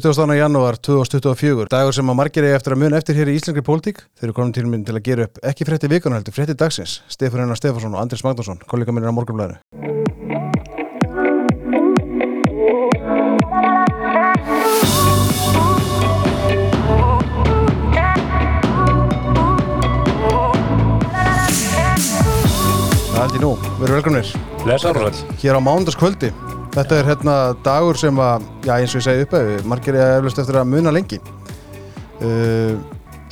20. janúar 2024, dagur sem að margir er eftir að muna eftir hér í Íslengri pólitík. Þeir eru komin til minn til að gera upp ekki frétti vikuna heldur, frétti dagsins. Stefán Einar Stefansson og Andris Magnússon, kollega minnir á morgunblæðinu. Það held ég nú, við erum velkomnir. Blessaður Hér á mándaskvöldi. Þetta er hérna dagur sem að, já eins og ég segi uppæði, margir er eflust eftir að muna lengi. Uh,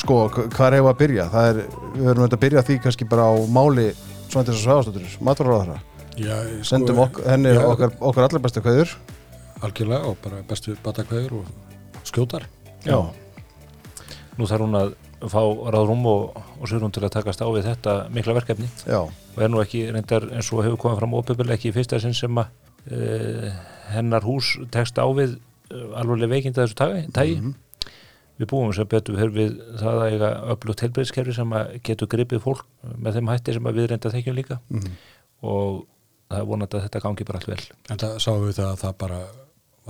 sko, hvað hefur að byrja? Það er, við verðum auðvitað að byrja því kannski bara á máli Svandis og Svæðastóttur, matvaráðara. Já, Sendum ok, henni já, okkar, okkar allir bestu kveður. algjörlega og bara bestu batakveður og skjótar Já. Nú þarf hún að fá ráðrúm og, og sér hún til að takast á við þetta mikla verkefni Já, og er nú ekki reyndar eins og hefur komið fram óbyrgulega ekki í fyrsta sinn sem að uh, hennar hús tekst á við uh, alvarlega veikinda þessu tagi, tagi. við búum sem betur við, við það að eiga öflugt helbreyðskerfi sem að getur gripið fólk með þeim hætti sem að við reynda þekkjum líka og það er vonandi að þetta gangi bara allt vel en það sáum við það að það bara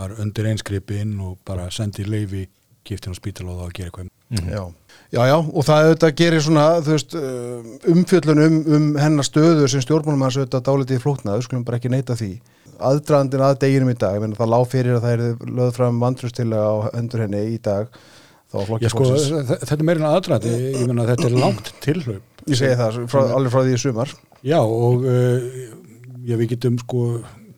var undir einskripi inn og bara sendi leifi giftin og spítal og að gera eitthvað já. Já, já, og það auðvitað gerir svona, veist, uh, umfjöllun um, um hennar stöðu sem stjórnmálum hans auðvitað dálítið flóknað, við skulum bara ekki neyta því. Aðdraðandinn að deginum í dag, ég meina það lág fyrir að það er lögð fram vantrústilega á hendur henni í dag, Já, sko, þetta er meirinn aðdraði, ég menna þetta er langt tilhlaup. Ég segi það, frá, alveg frá því í sumar. Já, og uh, já, við getum sko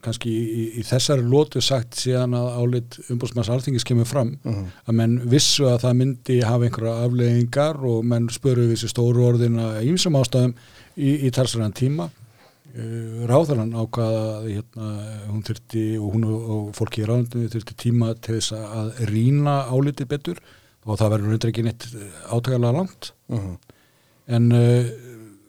kannski í, í þessari lótu sagt síðan að álit umbúrsmanns alþingis kemur fram að menn vissu að það myndi hafa einhverja afleðingar og menn spöru við þessi stóru orðina ímsum ástæðum í, í talsverðan tíma uh, ráðarann ákvaða að hérna, hún þurfti og hún og, fólki í ráðandinu þurfti tíma til þess að rýna álitið betur og það verður hundur ekki neitt átækarlega langt Mhm. en uh,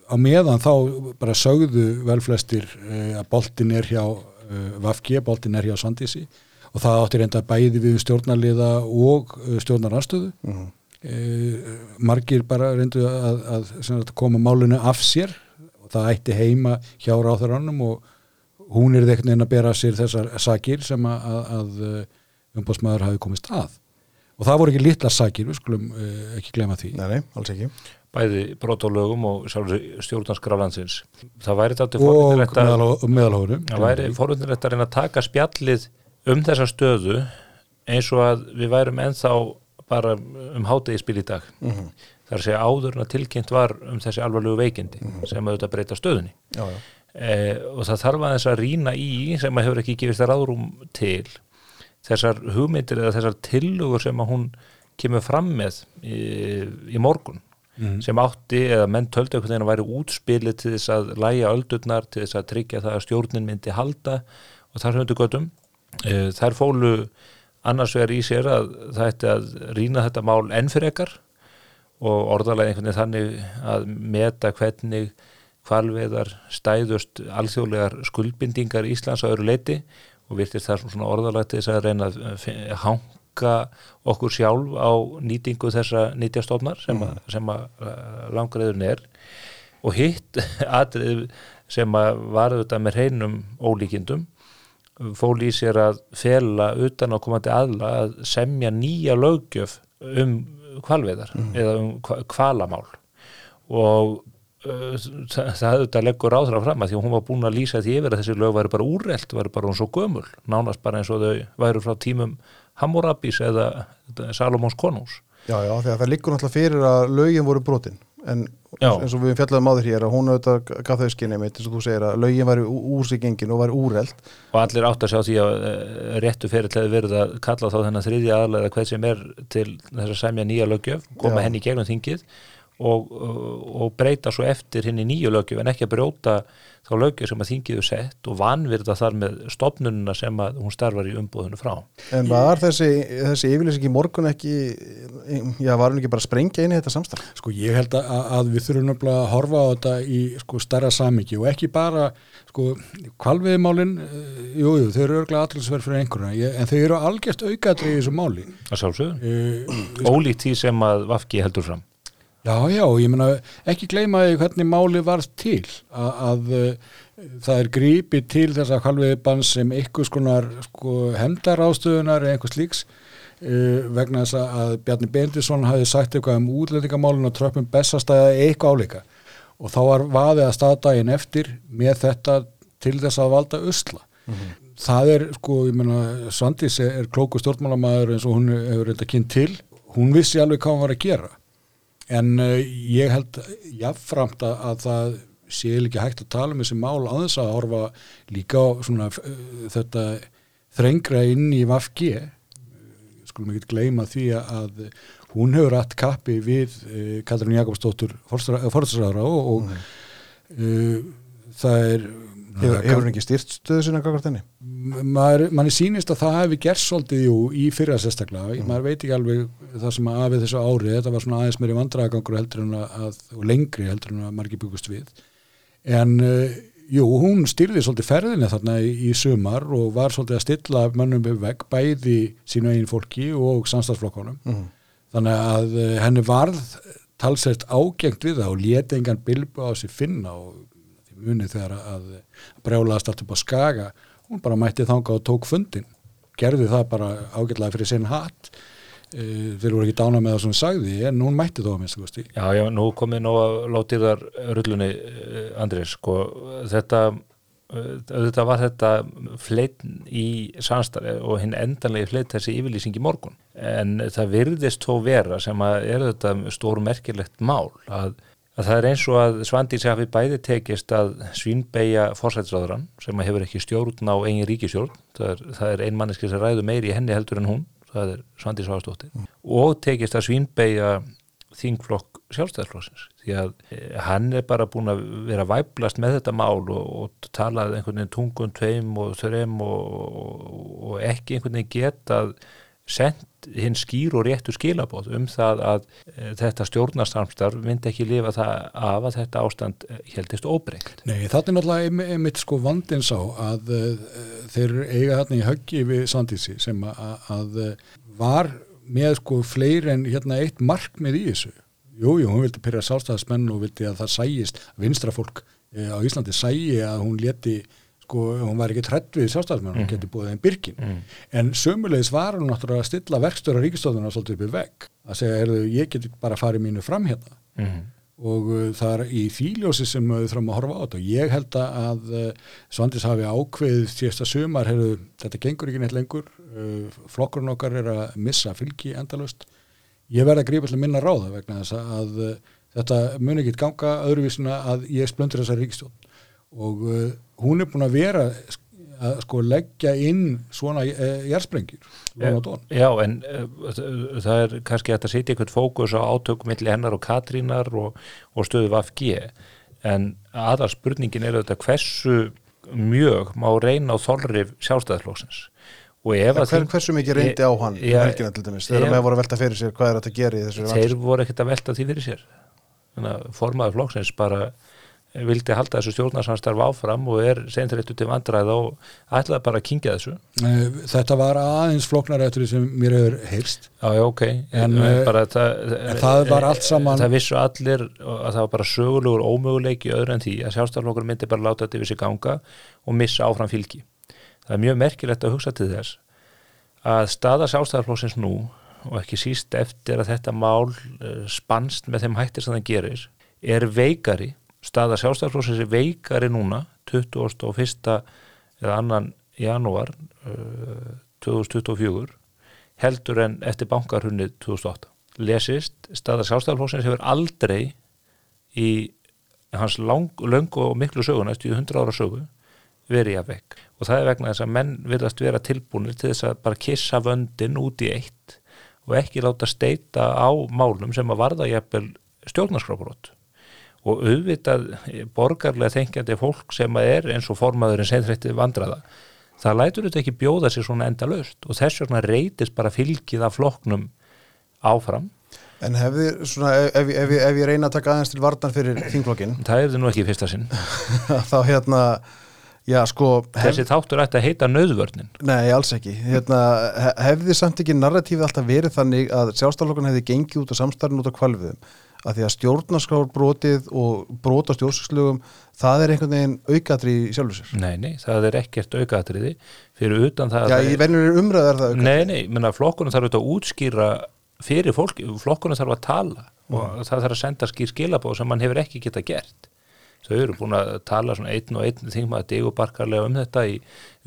á meðan þá bara sögðu velflestir uh, að boltin er hjá uh, Vafgi, boltin er hjá Sandísi og það átti reynda bæði við stjórnarliða og uh, stjórnaranstöðu Mhm. uh, margir bara reyndu að, að, sagt, koma málinu af sér það ætti heima hjá ráþarannum og hún er þekknin að bera sér þessar sakir sem að, að, að umbásmaður hafi komist að. Og það voru ekki litla sakir, við skulum uh, ekki glema því. Nei, nei, alls ekki. bæði brot á lögum og stjórnarskraflandsins það væri þetta meðalhóru það væri að reyna að taka spjallið um þessa stöðu eins og að við værum ennþá bara um hátegispil í dag þar að segja áður en að tilkynnt var um þessi alvarlegu veikindi sem auðvitað breyta stöðunni. Já, já. eh, og það þarf aðeins að rýna í sem að hefur ekki gefist það ráðrúm til þessar hugmyndir eða þessar tillugur sem að hún kemur fram með í, í morgun. Sem átti eða menn töldu einhvern veginn að væri útspilið til þess að læja öldurnar til þess að tryggja það að stjórnin myndi halda og þar höndu göttum e, þær fólu annars vegar í sér að það ætti að rýna þetta mál enn fyrir ekkar og orðalega einhvern veginn þannig að meta hvernig hvalveðar stæðust alþjóðlegar skuldbindingar Íslands á öðru leiti og virtist það svona orðalega til þess að reyna að hanga okkur sjálf á nýtingu þessa nýtjastofnar sem, að, sem að uh, langreðurinn er. Og hitt atrið sem að var auðvitað með hreinum ólíkindum fól í sér að fela utan á komandi aðla að semja nýja löggjöf um kvalveðar eða um kvalamál og uh, það, það auðvitað leggur ráðra fram að því að hún var búin að lýsa því yfir að þessi lög væri bara úrrelt, væri bara hún svo gömul nánast bara eins og þau væru frá tímum Hammurabis eða Salomons konús Já, já, að það liggur náttúrulega fyrir að lögin voru brotin en Já. eins og við fjallaðum áður hér að hún auðvitað gaf þau skinni mitt eins og þú segir að lögin væri ú- úr sig gengin og væri úreld og allir átt að sjá því að uh, réttu fyrir til að verið að kalla þá þennan þriðja aðlega hvað sem er til þess að semja nýja löggjöf, koma Já. henni gegnum þingið og, og breyta svo eftir henni nýju löggjöf en ekki að brjóta þá löggjöf sem að þingið er sett og vanvirða þar með stopnununa sem að hún starfar í umbúðinu frá. En var þessi, þessi yfirlýsing í morgun ekki, já, var hún ekki bara að sprengja inn í þetta samstarf? Sko ég held að, að við þurfum nefnilega að horfa á þetta í sko starra samiki og ekki bara sko kvalviðmálin, jú, jú, þau eru örglega allinsverð fyrir einhverjana, ég- en þau eru algjört aukaðri í þessu máli. að sjálfsögðu. Uh, Ólíkt því sem að Vafki heldur fram. Já, já, ég meina ekki gleyma því hvernig máli varð til að, að uh, það er grípi til þessa kvalviðbann sem einhvers konar sko hemdarástöðunar eða einhvers líks uh, vegna þess að Bjarni Bendisson hafi sagt eitthvað um útlendingamálinu og tröppum bestastæða eitthvað áleika og þá var vaðið að staðdægin eftir með þetta til þess að valda usla. Það er, sko, ég meina, Svandís er klóku stjórnmálamæður eins og hún hefur reynda kynnt til. Hún vissi alveg hvað hún var að gera. En uh, ég held jáfnframt að, að það sé ekki hægt að tala um þessi mál á þess að horfa líka á svona, uh, þetta þrengra inn í VFG. Skulum ekki gleyma því að hún hefur rætt kappi við uh, Katrín Jakobsdóttur fórstræðara og, og uh, það er Hefur, hann ekki styrt stöðu sinna kakvart henni? maður, manni sýnist að það hefði gerst svolítið jú í fyrra sérstaklega maður veit ekki alveg það sem að afið þessu ári þetta var svona aðeins meiri vandragangur heldur en að, og lengri heldur en að margir byggust við en uh, jú, hún styrði svolítið ferðinni þarna í, í sumar og var svolítið að stilla mönnum við veg bæði sínu eigin fólki og samstagsflokkonum Mhm. þannig að uh, henni varð talsett ágengt við það og leti engan bilbu á sig finna og muni þegar að brjálaðast allt upp á skaga. Hún bara mætti þanga og tók fundin gerði það bara ágætlega fyrir sinn hatt uh, þeir voru ekki dána með það sem hún sagði en hún mætti þó að minnstu kosti. Já, já, nú komið nú að látið þar rullunni, Andrés, sko, þetta, eh, auðvitað var þetta fleitn í samstarfi og hinn endanlega fleitt þessi yfirlýsing í morgun. En það virðist þó vera sem að er þetta stór merkilegt mál að, að það er eins og að Svandís hafi bæði tekist að svínbeigja forsætsráðurann sem hefur ekki stjórn á eigin ríkisjórn, það er, það er ein manneski sem ræður meiri í henni heldur en hún, það er Svandís Svástóttir, og tekist að svínbeigja þingflokk sjálfstæðarflokksins því að eh, hann er bara búin að vera væplast með þetta mál og, og talað einhvern veginn tungun tveim og þreim og, og, og ekki einhvern veginn getað sendt hinn skýr og réttu skilabóð um það að e, þetta stjórnarsamstarf myndi ekki lifa það af að þetta ástand eh, heldist óbreykt. Nei, það er náttúrulega einmi- einmitt sko vandins á að uh, þeir eiga þarna í höggi við Sandísi sem að, var með sko fleiri en hérna eitt markmið í þessu. Jú, jú, hún vildi pyrra sálstæðismenn og vildi að það sæjist, vinstra fólk uh, á Íslandi sæji að hún leti sko, hún var ekki trett við sjálfstæðismenn, hún geti búið þeim byrkin. En sömulegis var hún náttúrulega að stilla verkstöra ríkistofnuna svolítið upp í vegg. Að segja, erðu, ég geti bara farið mínu fram hérna. Mm og uh, það er í þýljósi sem við þurfum að horfa á þetta. Og ég held að uh, Svandis hafi ákveðið síðasta sumar, heyrðu, þetta gengur ekki neitt lengur. Uh, flokkurinn okkar er að missa fylgi endalust ég verð að grípa til að minna ráða vegna þess að uh, þetta mun ekki ganga öðruvísina að ég splöndur þessa ríkistjón og uh, hún er búin að vera að sko leggja inn svona jærsprengjur lón og dón Já, en uh, það er kannski að setja einhvern fókus á átökum milli hennar og Katrínar og, og stöðu VFG en aðal spurningin er auðvitað hversu mjög má reyna á þolrif sjálfstæðarflóksins og ef að Hver, hversu mikið reyndi á hann dæmis? Þegar maður voru að velta fyrir sér hvað er þetta að gera í þessu þeir voru ekkert að velta því fyrir sér. Formaður flokksins bara vildi halda þessu stjórnarsamstarf áfram og er seinþreyttu til vandræða og ætlaði bara að kingja þessu. Þetta var aðeins flóknar eftir því sem mér hefur heyrst. Já, já, ok. En, eh, bara, það, en það var allt saman- Það vissu allir að það var bara sögulegur ómöguleiki öðru en því að sjálfstæðarflokkur myndi bara láta þetta yfir sig ganga og missa áfram fylgi. Það er mjög merkilegt að hugsa til þess að staða sjálfstæðarflokksins nú og ekki síst eftir að þetta mál eh, spannst með þeim hættir sem það gerir er veikari staða sjálfstæðarflokksins er veikari núna 21. eða annan janúar uh, 2024 heldur en eftir bankarhunnið 2008 lesist staða sjálfstæðarflokksins hefur aldrei í hans lang, löngu og miklu sögu næstu í 100 ára sögu verið að vekk og það er vegna þess að menn virðast vera tilbúinir til þess að bara kissa vöndin út í eitt og ekki láta steita á málum sem að varða jafnvel stjórnarskrábrot og auðvitað borgarlega þengjandi fólk sem að er eins og formaðurinn seinþrættið vandraða það lætur þetta ekki bjóða sér svona enda löst og þess vegna reytist bara fylgið af flokknum áfram. En hefði svona, ef, ef, ef, ef ég reyna að taka aðeins til vartan fyrir þingflokkin það er þið nú ekki í fyrsta sinn. Þá hérna, já sko hef, þessi þáttur ætti að heita nöðvörnin Nei, alls ekki. Hérna, he- hefði samt ekki narratífið alltaf verið þannig að sjálfstaflokkan hefði gengið út á samstarfin út á kvalviðum að því að stjórnarskrárbrotið og brota stjórnskslugum það er einhvern veginn aukatri í sjálfur sér. Nei, nei, það er ekkert aukaðatriði fyrir utan það Já, í venjulegri umræðu er það aukatri Nei, nei, menna, flokkunum þarf auðvitað að útskýra fyrir fólki, flokkunum þarf að tala og það þarf að senda skýr skilabóð sem mann hefur ekki geta gert. Þau eru búin að tala svona einn og einn þingma að digubarkarlega um þetta í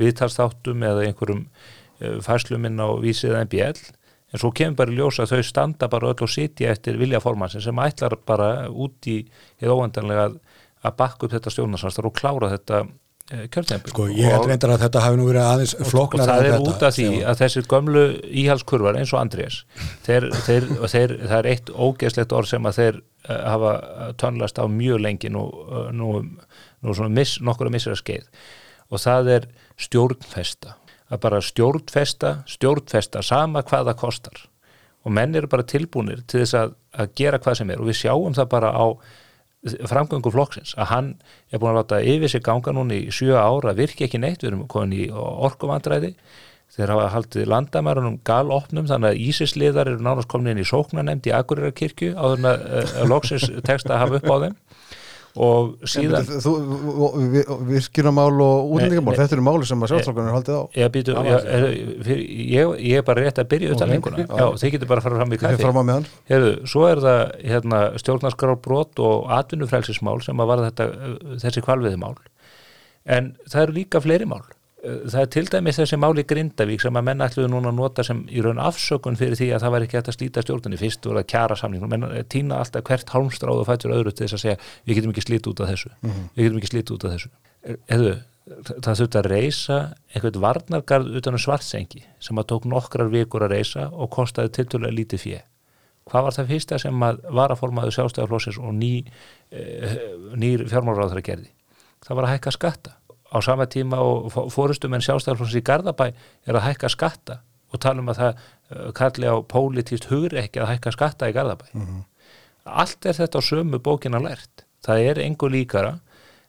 viðtalsþáttum eða einhverjum uh, færsluminn á vísið MBL en svo kemur bara í ljós að þau standa bara öll og sitja eftir viljaformansin sem ætlar bara út í eða óendanlega að, að bakka upp þetta stjórnarsamstar og klára þetta uh, kjörtempil Sko, ég held reyndar að þetta hafi nú verið aðeins og flóknar það er út af því að þessir gömlu íhalskurvar eins og Andrés þeir, þeir, þeir, það er eitt ógeðslegt orð sem að þeir uh, hafa tönlast á mjög lengi nú, uh, nú, nú svona miss, nokkur að missra skeið. Og það er stjórnfesta að bara stjórnfesta, stjórnfesta sama hvað það kostar. Og menn eru bara tilbúinir til þess að, að gera hvað sem er. Og við sjáum það bara á framgöngu flokksins að hann er búin að láta yfir sig ganga núna í sjö ára virki ekki neitt, við erum komin í orkumandræði þeir hafa haldið landamærunum galopnum þannig að Ísisliðar eru nánast komin inn í sóknanemnd í Akureyrakirkju áður en að uh, loksins tekst að hafa upp á þeim og síðan En þú, virkjunamál og útlendingamál, Nei, nei. þetta eru máli sem að sjálfslokkanu er haldið á. Ég, býtu, ég, ég, ég er bara rétt að byrja utan lenguna, já, þið getur bara að fara fram í kaffi Heyrðu, svo er það hérna, stjórnarskrárbrot og atvinnufrælsismál sem að var þetta, uh, þessi kvalviðimál en það eru líka fleiri mál það er til dæmis þessi mál í Grindavík sem að menn ætluðu núna að nota sem í raun afsökun fyrir því að það var ekki hægt að slíta stjórnunni fyrst og að kjara samning menn uh, týna alltaf hvert hálmstráð og fættur öðru til þess að segja við getum ekki slítið út af þessu. Við getum ekki slítið út af þessu. Heyrðu, það þurfti að reysa einhvern varnargarð utan um svartsengi sem að tók nokkrar vikur að reysa og kostaði tiltölulega lítið fjö hvað var það fyrsta sem að varaformaðu sjálfstæðarflósins og ný, uh, nýr fjármálráður gerði? Það var að hækka skatta á sama tíma og fórustum en sjálfstæðarflósins í Garðabæ er að hækka skatta og tala um að það uh, kalli á pólitíft hugur ekki að hækka skatta í Garðabæ. Allt er þetta á sömu bókina lært. Það er engu líkara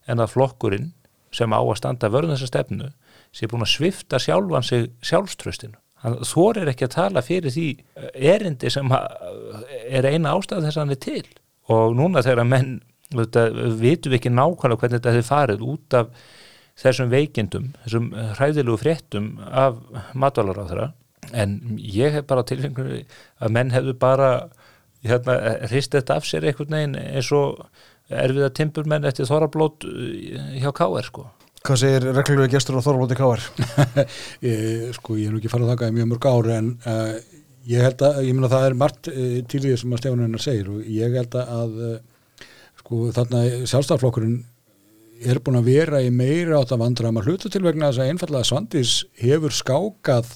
en að flokkurinn sem á að standa vörðum þessa stefnu sé búin að svifta sjálfan sig sjálfströstinu hann þorir ekki að tala fyrir því uh, erindi sem að- er eina ástæð þess að hann er til. Og núna þegar að menn vitum við ekki nákvæmlega hvernig þetta hefur farið út af þessum veikindum, þessum hræðilegu fréttum af matvælaráðra en ég hef bara tilfengur að menn hefðu bara hérna, hrist þetta af sér einhvern veginn eins og erfiða timburmenn eftir þorablót hjá K.R. sko Hvað segir reglulegu gestur á Káar? e, sko ég hef nú ekki farið að þakka í mjög mörg ár en uh, ég held að, ég meina það er margt uh, til því sem að Stefán hennar segir og ég held að uh, sko þarna sjálfstaflokkurinn er búin að vera í meira átt að vandra að maður hluta til vegna þess að einfallega Svandís hefur skákað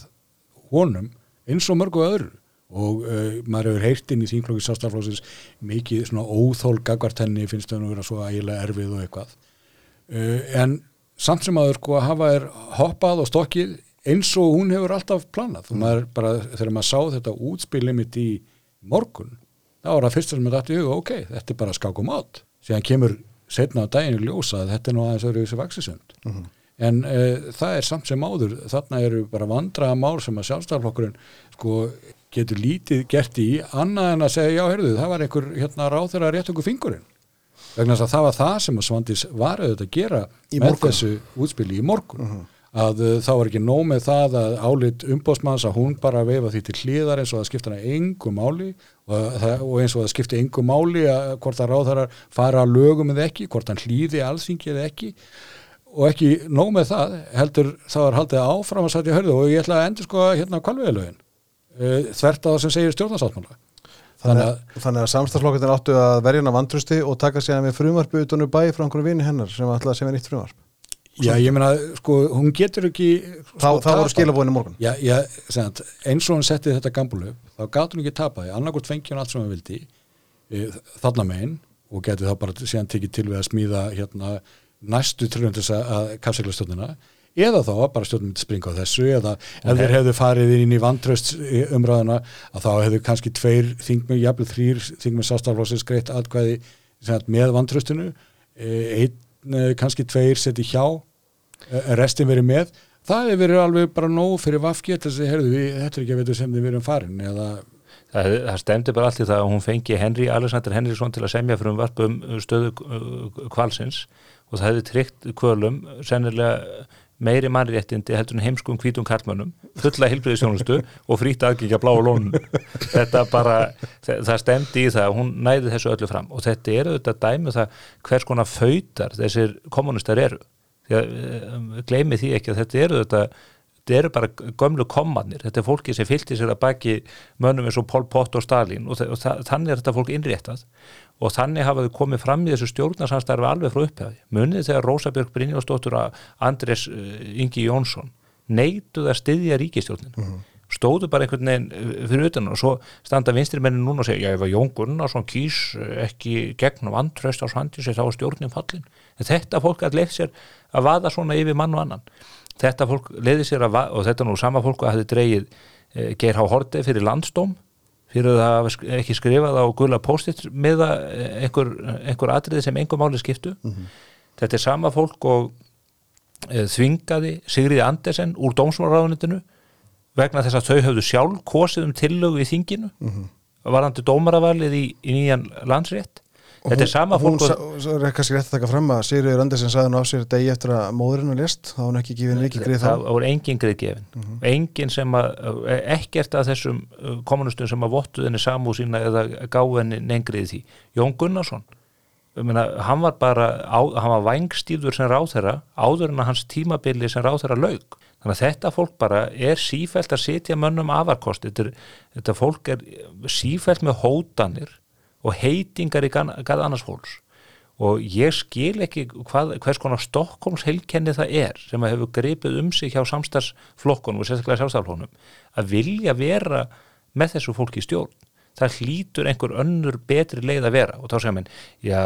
honum eins og mörgu öðru. Og uh, maður hefur heyrt inn í þínflokki sjálfstaflokksins mikið svona óþól gagvart henni finnst þau nú vera svo ægilega erfið og eitthvað. Uh, en samt sem aður sko að hafa er hoppað og stokkið eins og hún hefur alltaf planað. Og maður bara, þegar maður sá þetta útspilið mitt í morgun þá var það fyrst sem maður dætti í huga, ok, þetta er bara skák og mát. Síðan kemur setna á daginu ljósa að þetta er nú aðeins öðru þessi vaksisund en uh, það er samt sem áður þarna eru bara vandraða mál sem að sjálfstæðarflokkurinn sko getur lítið gert í annað en að segja já, heyrðu, það var einhver hérna ráð þeirra rétt okkur fingurinn. Vegna þess að það var það sem að Svandís var auðvitað að gera Í með morgun. þessu útspili í morgun að uh, þá var ekki nóg með það að álit umbóðsmanns að hún bara veifa því til hliðar eins og það skipta hana engu máli og, og eins og það skipti engu máli að hvort það ráðarar fara að lögum eða ekki, hvort hann hlýði alþingi eða ekki og ekki nóg með það heldur þá er haldið áfram að sætja hörðu og ég ætla að endur sko hérna kvalveðilögin uh, þvert á það sem segir stjórnarsáttmála Þannig að, þannig að samstagsflokkurinn áttu að verja hana vantrusti og taka sér með frumarpi utan úr bæ frá einhverju vini hennar sem ætlaði að segja nýtt frumarp. Já, ég meina, sko, hún getur ekki sko, Þá, þá voru skilabóðin í morgun. Já, já, segant, eins og hún setti þetta gambulu þá gátt hún ekki tapaði, annarkvort fengi hún allt sem hún vildi e, þarna megin og geti þá bara síðan tekið til við að smíða hérna næstu þess að- kapsæklastöndina eða þá bara stjórnum myndi springa á þessu eða ef þeir hefðu farið inn í vantraust umræðuna að þá hefðu kannski tveir þingmið, jafnvel þrýr þingmið sástaflósins greitt atkvæði með vantraustinu einn kannski tveir seti hjá eh, restin verið með. Það hefur verið alveg bara nóg fyrir vafki þetta er ekki að veitu sem þið verðum farin eða það, það stemdi bara allt í það að hún fengi Henry Alexander Henriksson til að semja fyrir um varp um stöðu uh, kvalsins og það hefði tryggt kvölum sennilega meiri mannréttindi heldur en heimskum hvítum karlmönnum fulla hilbriðisjónustu og frýtt aðgengja blá og lónun þetta bara, það stemdi í það hún næði þessu öllu fram. Og þetta eru þetta dæmi um það hvers konar fautar þessir kommunistar eru. Eh, gleymi því ekki að þetta eru þetta þetta eru bara gömlu komanir þetta er fólki sem fylgti sér að baki mönnum eins og Pol Pot og Stalin og, og þannig er þetta fólk innréttað og þannig hafaðu komið fram í þessu stjórnarsamstarfi alveg frá upphæði. Munið þegar Rósabjörg Brynjósdóttur að Andrés uh, Ingi Jónsson neituð að styðja ríkistjórnin mm -hmm. stóðu bara einhvern veginn uh, fyrir utan og svo standa vinstri mennin núna og segja já ef að Jón Gunnarsson kýs uh, ekki gegnum andröst á svandis þá er stjórnin fallin. En þetta fólk að leitt sér að vaða svona yfir mann og annan. Þetta fólk leiði sér að vaða og þetta nú sama fólk að hefði dreyið eh, Geir Há Horti fyrir landstóm fyrir að hafa ekki skrifað á gula post-it með einhver, einhver atriði sem einhver máli skiptu mm -hmm. þetta er sama fólk og e, þvingaði Sigriði Andersen úr dómsmálaráðunitinu vegna þess að þau höfðu sjálf kosið um tillögu í þinginu mm -hmm. varandi dómaravalið í, í nýjan landsrétt Þetta er sama fólk Hún er kannski rétt að taka fram að Sigriður Andersen saði nú á sér degi eftir að móðurinn var lest þá var hún ekki gefin ekki greið þá. Það voru engin greið gefin mm -hmm. engin sem að, ekkert að þessum uh, kommunistum sem að vottu þenni samú sína eða gáði henni nengriði því. Jón Gunnarsson Meina, hann var bara, á, hann var vangstíður sem ráþæra, áður en að hans tímabili sem ráþæra laug. Þannig að þetta fólk bara er sífælt að setja mönnum afarkost, þetta, þetta fólk er sífælt með hótanir og heitingar í gæða annars fólks. Og ég skil ekki hvað, hvers konar Stokkóms heilkenni það er sem að hefur greipið um sig hjá samstagsflokkunum og sérstaklega sjálfstaflónum að vilja vera með þessu fólki í stjórn. Það hlýtur einhver önnur betri leið að vera. Og þá segja mér, já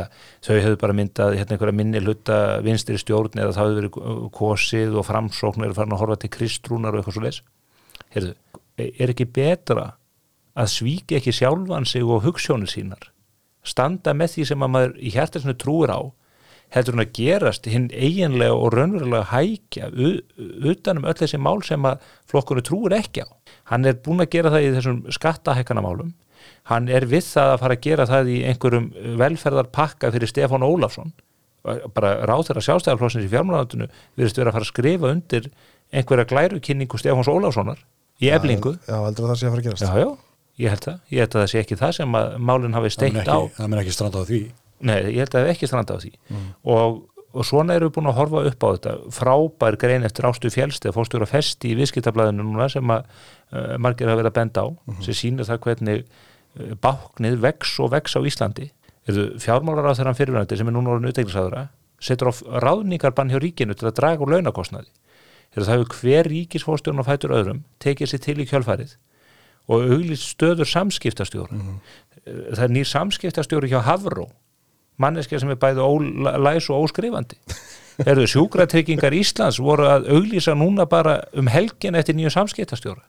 þau hefur bara myndað hérna einhverja minni hluta vinstri stjórn eða það hefur verið kosið og framsókn er farin að horfa til kristrúnar og eitthvað svo leis Heyrðu, er ekki betra að svíki ekki sjálfan sig og hugssjónu sínar standa með því sem að maður í hjertarsinu trúir á heldur hann að gerast hinn eiginlega og raunverulega hækja utanum öll þessi mál sem að flokkurnu trúir ekki á. Hann er búin að gera það í þessum skattahækkanamálum hann er við það að fara að gera það í einhverjum velferðarpakka fyrir Stefán Ólafsson bara ráð þeirra sjálfstæðarflósins í fjármálaðandunu virðist verið að fara að skrifa undir einhverja glærukynningu Stefáns Ólafssonar í eflingu. Já, heldur það sé að fara að gerast. Já, já ég held það, ég held að það sé ekki það sem að málinn hafi steikt á. það mér ekki stranda á því. Nei, ég held að það hef ekki stranda á því. Mm. og, og svona erum við búin að horfa upp á þetta. Frábær grein eftir ástu fjálst eða fórstjóra festi í viðskiptablaðinu núna sem að uh, margir hafa verið að benda á mm sem sínur það hvernig uh, báknið vex og vex á Íslandi. Fjármálar á þeirra fyrirvænandi sem er núna orðin utveiklisaðura setur á ráðningarbann hjá ríkinu til að draga úr launakostnaði. Það hefur hver ríkisfórstjórn og fætur öðrum tekið sér til í kjölfarið og auglist stöður samskiptastjóra. Mm -hmm. það er nýr samskiptastjóri hjá Havró manneskja sem er bæði læs og óskrifandi. Erðu sjúkratryggingar Íslands voru að auglýsa núna bara um helgin eftir nýju samskiptastjóra?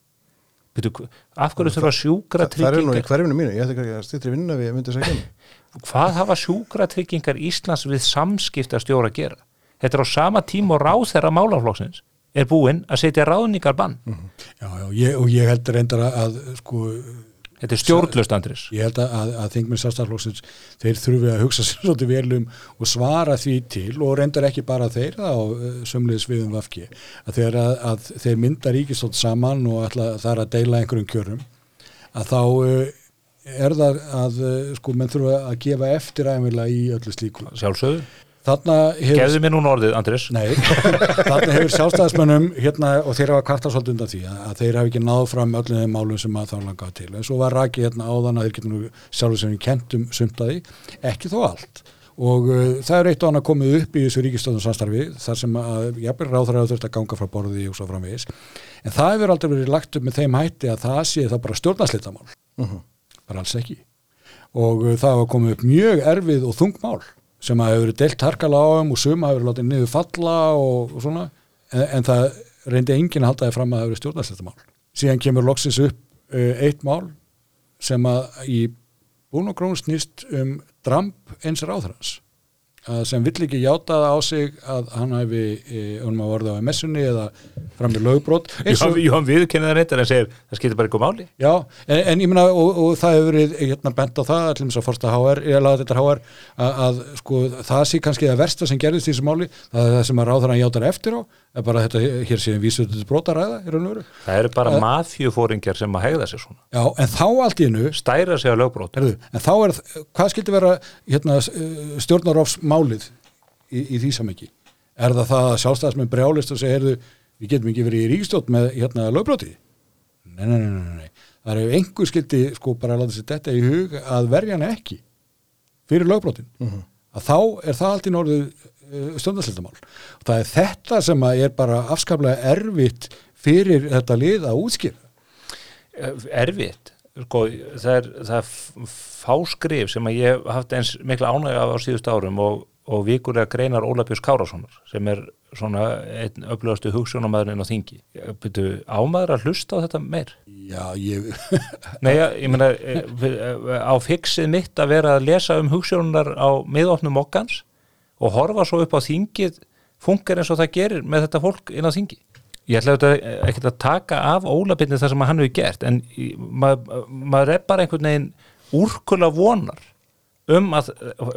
Af hverju þurfa sjúkratryggingar það er nú í hverjunu mínu, ég ætti ekki að styrta vinna við myndi segja um hvað hafa sjúkratryggingar Íslands við samskiptastjóra að gera? Þetta er á sama tím og ráð þeirra málaflóksins er búinn að setja ráðningar bann mm -hmm. Já, já, ég, og ég held reyndar að sko Þetta er stjórnlust, Andris. Ég held að, að, að þingminn sástaflóksins, þeir þurfi að hugsa sér svolítið velum og svara því til og reyndar ekki bara þeir á uh, sömliðis viðum vafki, að þeir, að, að þeir mynda ríkistótt saman og ætla, það er að deila einhverjum kjörum, að þá uh, er það að uh, sko menn þurfa að gefa eftir æmiðla í öllu slíku. Sjálfsögðu? Gefðu mér núna orðið, Andris Nei, þarna hefur sjálfstæðismönnum hérna, og þeir hafa kvartað svolítið undan því að þeir hafa ekki náð fram öllum þeim málum sem að þá langaði til. En svo var Raki hérna áðan að þeir getur nú sjálfur sem við kentum sumtaði ekki þó allt. Og uh, það er eitt og annað komið upp í þessu ríkistöðum samstarfi þar sem að jafnveg ráðræður þurft að ganga frá borði og svo framvegis. En það hefur aldrei verið lagt upp með þeim hætti að það sé það bara stjórnaslitamál uh mhm. -huh. bara alls ekki. Og uh, það hafa komið upp mjög erfið og þungmál sem að hefur delt harkala á þeim og suma hefur látið niður falla og, og svona. En, en það reyndi enginn að halda þið fram að það hefur verið stjórnarsletta mál síðan kemur loksins upp uh, eitt mál sem að í búin og grún snýst um dramp eins ráðhrans að sem vill ekki játa það á sig að hann hafi um að vorða á messunni eða fram í lögbrót Jón, Jón viðkennið það reyndar en segir það skiptir bara ykkur máli. Já, en, en ég meina og, og það hefur verið hérna bent á það allir eins og fórsta HR, ég laði þetta HR að, að sko það sé kannski það versta sem gerðist í þessu máli, það er það sem að ráður hann játar eftir á, er bara þetta hér séum þetta brotaræða í raun og veru Það eru bara mafjufóringar sem að hegða sér svona Já, en þá allt í hennu stæra sig á lögbrót Herðu, en þá er, hvað skildi vera hérna, stjórnarófsmálið í, í því samhengi? Er það það að sjálfstæðismenn brjálist og segja, heyrðu, við getum ekki verið í ríkstjótt með hérna lögbrótið? Nei, nei, nei, nei, nei. Það er einhver skildi, sko, bara að láta sér þetta í hug að verja hann ekki fyrir lögbrótin. Mm -hmm. Að þá er það allt í norðu uh, stjórnarsildamál. Það er þetta sem er bara afskaplega erfitt fyrir þetta lið að útskýra. Erfitt? Sko, það er, það er fáskrif sem að ég haft eins mikla ánægja af á síðust árum og, og vikulega greinar Ólafjörns Kárássonar sem er svona einn öflugastu hugsunamæðurinn á þingi. Byrju, ámaður að hlusta á þetta meir? Já, ég... Nei, ég meina, á fixið mitt að vera að lesa um hugsunar á miðofnum okkans og horfa svo upp á þingið funkar eins og það gerir með þetta fólk inn á þingi. Ég ætla auðvitað ekki að taka af Ólafjörni það sem hann hefur gert en maður mað er bara einhvern veginn úrkula vonar um að,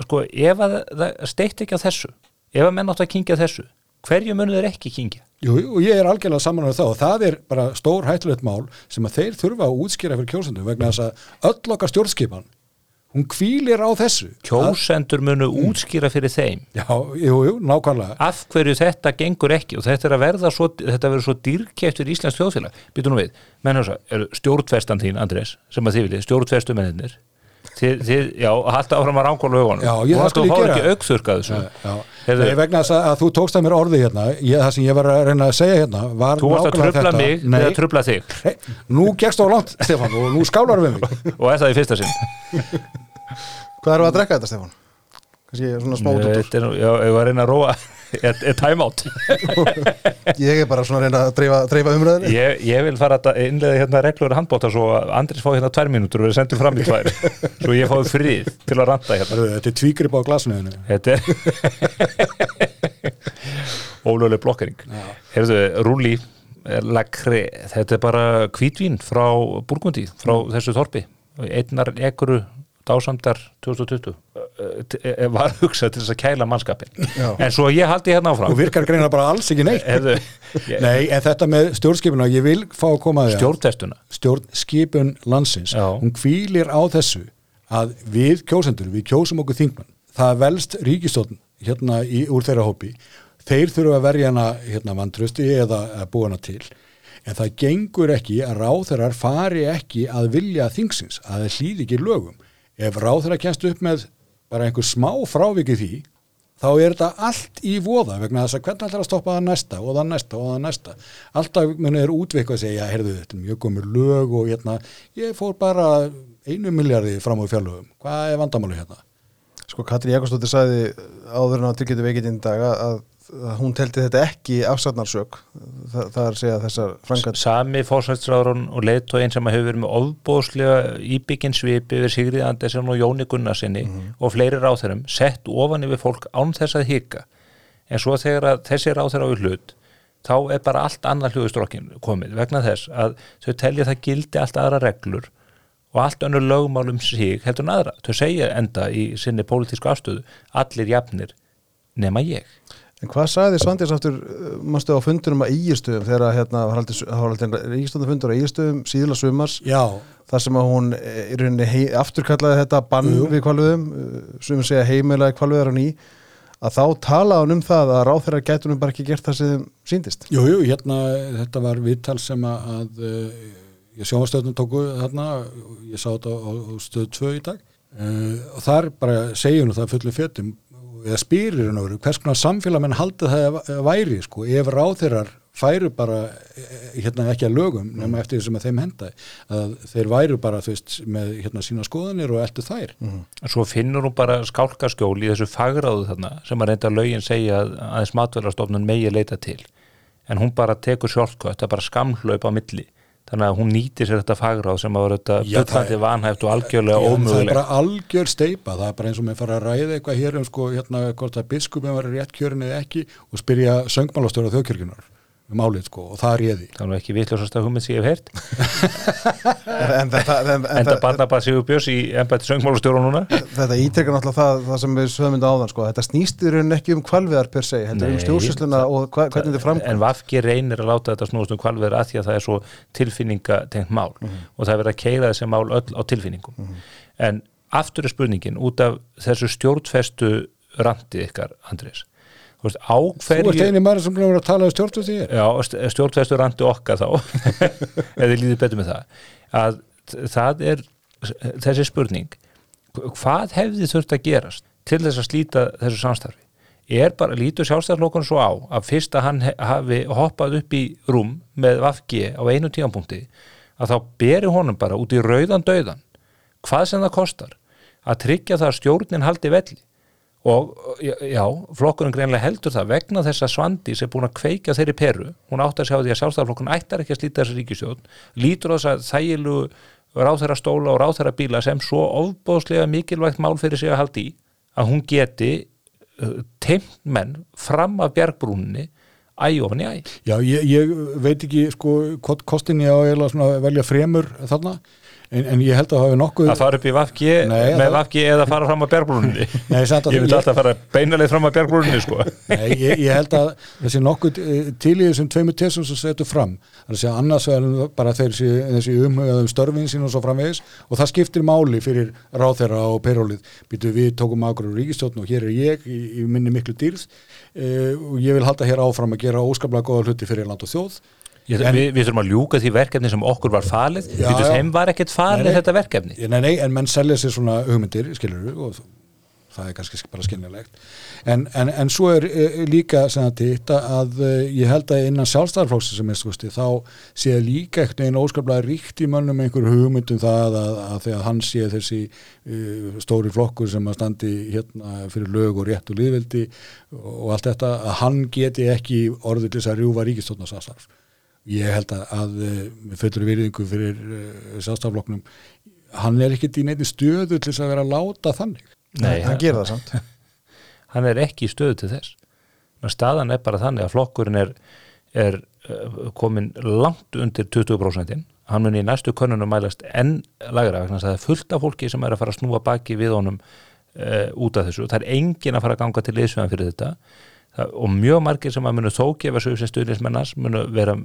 sko, ef að það steitt ekki á þessu, ef að menn átt að kingja þessu, hverju munur þeir ekki kingja? Jú, og ég er algjörlega saman á það og það er bara stór hættulegt mál sem að þeir þurfa að útskýra fyrir kjósendum vegna þess að öll okkar stjórnskipan hún kvílir á þessu. Kjósendur munu mm. útskýra fyrir þeim. Já, jú, jú, nákvæmlega. Af hverju þetta gengur ekki og þetta er að verða svo, þetta verður svo dýrkæftur í Íslands þjóðfélag, nú við. Menn þess að, stjórnfestan þín Andrés? Sem að þið viljið, stjórnfestu menninir þið, þið, já, halda áfram að ránkóla augunum. Já, ég það skulle gera ekki aukþurkað þessu. Nei, vegna þess að, að þú tókst að mér orði hérna ég, það sem ég var að reyna að segja hérna var Þú varst að tröfla mig Nei. eða tröfla þig. Hey, Nú gegst á langt, Stefán, og nú skálar við mig. Og er það í fyrsta sinn. Hvað eru að drekka þetta, Stefán? Kanski svona smá út Þetta er nú, já, ég var að reyna að róa er, er time out? Ég er bara svona að reyna að dreifa, dreifa umræðinni ég, ég vil fara að innlega hérna reglur handbóta svo að Andris fá hérna tvær mínútur og við sendum fram í tvær. Svo ég fáið frið til að ranta hérna. Þetta er tvígrip á glasinu Þetta er ólöguleg blokkering. Herðu, Rúli Lakri, þetta er bara kvítvín frá Burgundi, frá þessu þorpi. Einnar ekuru dásamdar 2020 var hugsað til þess að kæla mannskapin Já. en svo ég haldi hérna áfram. Og virkar greina bara alls ekki neitt. Nei, en þetta með stjórnskipuna, ég vil fá að koma að stjórntestuna stjórnskipun landsins. Já. hún kvílir á þessu að við kjósendur, við kjósum okkur þingmann það velst ríkistofn hérna í, úr þeirra hópi. Þeir þurfa að verja hana hérna vantrösti eða búa hana til. En það gengur ekki að ráþeirar fari ekki að vilja þingsins að það hlýði ekki lögum ef ráþeirar kennst upp með bara einhver smá frávikið því þá er þetta allt í voða vegna þess að hvernig ætlar að stoppa það næsta og það næsta og það næsta alltaf muni er útveik að segja heyrðu þetta mjög komur lög og hérna ég fór bara einu miljardi fram á fjárlögum, hvað er vandamáli hérna? Sko Katri Jakobsdóttir sagði áður en á tryggjötu veikindin dag að, að hún teldi þetta ekki afsatnarsök það, það er að segja þessar frangat Sami fórsætsráðurinn og leiðtóin sem hefur verið með ofbóðslega íbyggin svipi við Sigrið Andersen og Jóni Gunnarsinni og fleiri ráþærum sett ofan yfir fólk án þess að hika. En svo þegar þessi ráþæra á hlut þá er bara allt annað hljóðustrokkin komið vegna þess að þau telja það gildi allt aðra reglur og allt önnur lögmál um sig heldur en aðra. Þau segja enda í sinni pólitísku afstöðu allir jafnir nema ég En hvað sagði Svandís aftur mástu á fundunum að ígistöðum þegar að, hérna ígistöðum fundur að ígistöðum síðla sumars? Já, þar sem að hún eh, í rauninni afturkallaði þetta bann Jú. við kvalviðum sem segja heimilaði kvalviðar á ný að þá talaði hún um það að ráþærar gætu hún bara ekki gert það sem síndist jú, jú, hérna þetta var viðtal sem að, að ég sjónastöðnum tóku þarna ég sá þetta á, á, stöð 2 í dag. Og þar bara segjum það fullu fjötum eða spyrir hennar hvers konar samfélag menn haldið það að væri sko, ef ráþeirar færu bara eh, hérna ekki að lögum nema eftir því sem að þeim henda að þeir væru bara þú veist með hérna sína skoðanir og eldu þær. Svo finnur hún bara skálkaskjól í þessu fagráðu þarna sem að reynda lögin segja að aðeins matverðarstofnun megi leita til. En hún bara tekur sjálfkvætt, það er bara skamhlaup á milli þannig að hún nýtir sér þetta fagráð sem að vera þetta er- vanhæft og algjörlega en það er ómöguleg bara algjör steipa, það er bara eins og með fara að ræða eitthvað hér um sko, hérna, hvort að biskupin var rétt kjörin eða ekki og spyrja söngmálastjóra þjóðkirkjunar um álið sko og það réði. það er nú ekki vitlausasta hugmynd sem ég hef heyrt. En þetta, en, en, enda þetta, barnabað Sigur Björns í embætti söngmálastjóra núna. Þetta ítrekkar náttúrulega það, það sem við sögum þetta áðan sko. þetta snýst í rauninni ekki um kvalviðar per se heldur um Nei, stjórnsýsluna og hva, hvernig þetta en framkvæm Vafki reynir að láta þetta snúast um hvalverð að því að það er svo tilfinningatengt mál. Og það er verið að keira þessi mál öll á tilfinningum. En aftur er spurningin út af þessu stjórnfestu randi ykkar, Andrés þú veist, á Þú ert hverju eini maður sem glemur að tala um stjórnstu því já, stjórnfestu randi okkar þá eða líður betur með það. Að það er þessi spurning hvað hefði þurft að gerast til þess að slíta þessu samstarfi? Er bara, lítur sjálfstæðarflokkun svo á að fyrst að hann hafi hoppað upp í rúm með Vafgi á einu tíðanpunkti að þá beri honum bara út í rauðan döðan hvað sem það kostar að tryggja það að stjórnin haldi velli og já, flokkurinn greinlega heldur það vegna þess að Svandi sem er búin að kveika þeirri peru, hún átt að sjá því að sjálfstæðarflokkun ættar ekki að slíta þessi ríkistjórn lítur þess að þægilu ráþæra stóla og ráþæra bíla sem svo ofbóðslega mikilvægt mál fyrir sig að haldi í að hún geti uh, teimt menn fram af bjargbrúninni æ ofan í æ. Já, ég, ég veit ekki sko hvort kostin ég að velja fremur þarna, en, en ég held að hafa nokkuð að fara upp í Vafki með það- Vafki eða fara fram samt að ég ég- alltaf fara beinalið fram af bjargbrúninni sko. Nei, ég, ég held að þessi nokkuð eh, til í þessum tveimur tesum sem setur fram. Þannig að segja annars vegar bara þeir sé, þessi umhugaðum störfin sín og svo framvegis. Og það skiptir máli fyrir ráþeira og perólið býtu við tókum ákveður úr ríkistjóðn og hér er ég í, í minni miklu dýrð. Uh, og ég vil halda hér áfram að gera óskaplega góða hluti fyrir land og þjóð Ég, En- við, við þurfum að ljúka því verkefni sem okkur var falið. Já, já. þeim var ekkert falið Nei, þetta verkefni. Nei, nei, en menn selja sér svona hugmyndir, skilur og það er kannski bara skinnilegt en, en, en svo er e, líka sem þetta að e, ég held að innan sjálfstæðarflóksin sem er skusti þá sé líka ekkert einn óskaplega ríkt í mönnum einhver hugmyndum það að, að þegar hann sé þessi e, stóri flokkur sem að standi hérna fyrir lög og rétt og liðvildi og allt þetta að hann geti ekki orðið til þess að rjúfa ríkistofnarsamstarf ég held að, að eh, með fullur virðingu fyrir uh, sjálfstafloknum hann er ekkert í neitt stöðu til þess að vera að láta þannig. Nei, hann gerir það samt. Hann er ekki í stöðu til þess. Men staðan er bara þannig að flokkurinn er, er uh, komin langt undir 20% hann mun í næstu könnunum mælast enn lagra vegna þess að það er fullt af fólki sem er að fara að snúa baki við honum uh, út af þessu, það er engin að fara að ganga til liðsveðan fyrir þetta og mjög margir sem að munu þó gefa sig sem stuðnismennars munu vera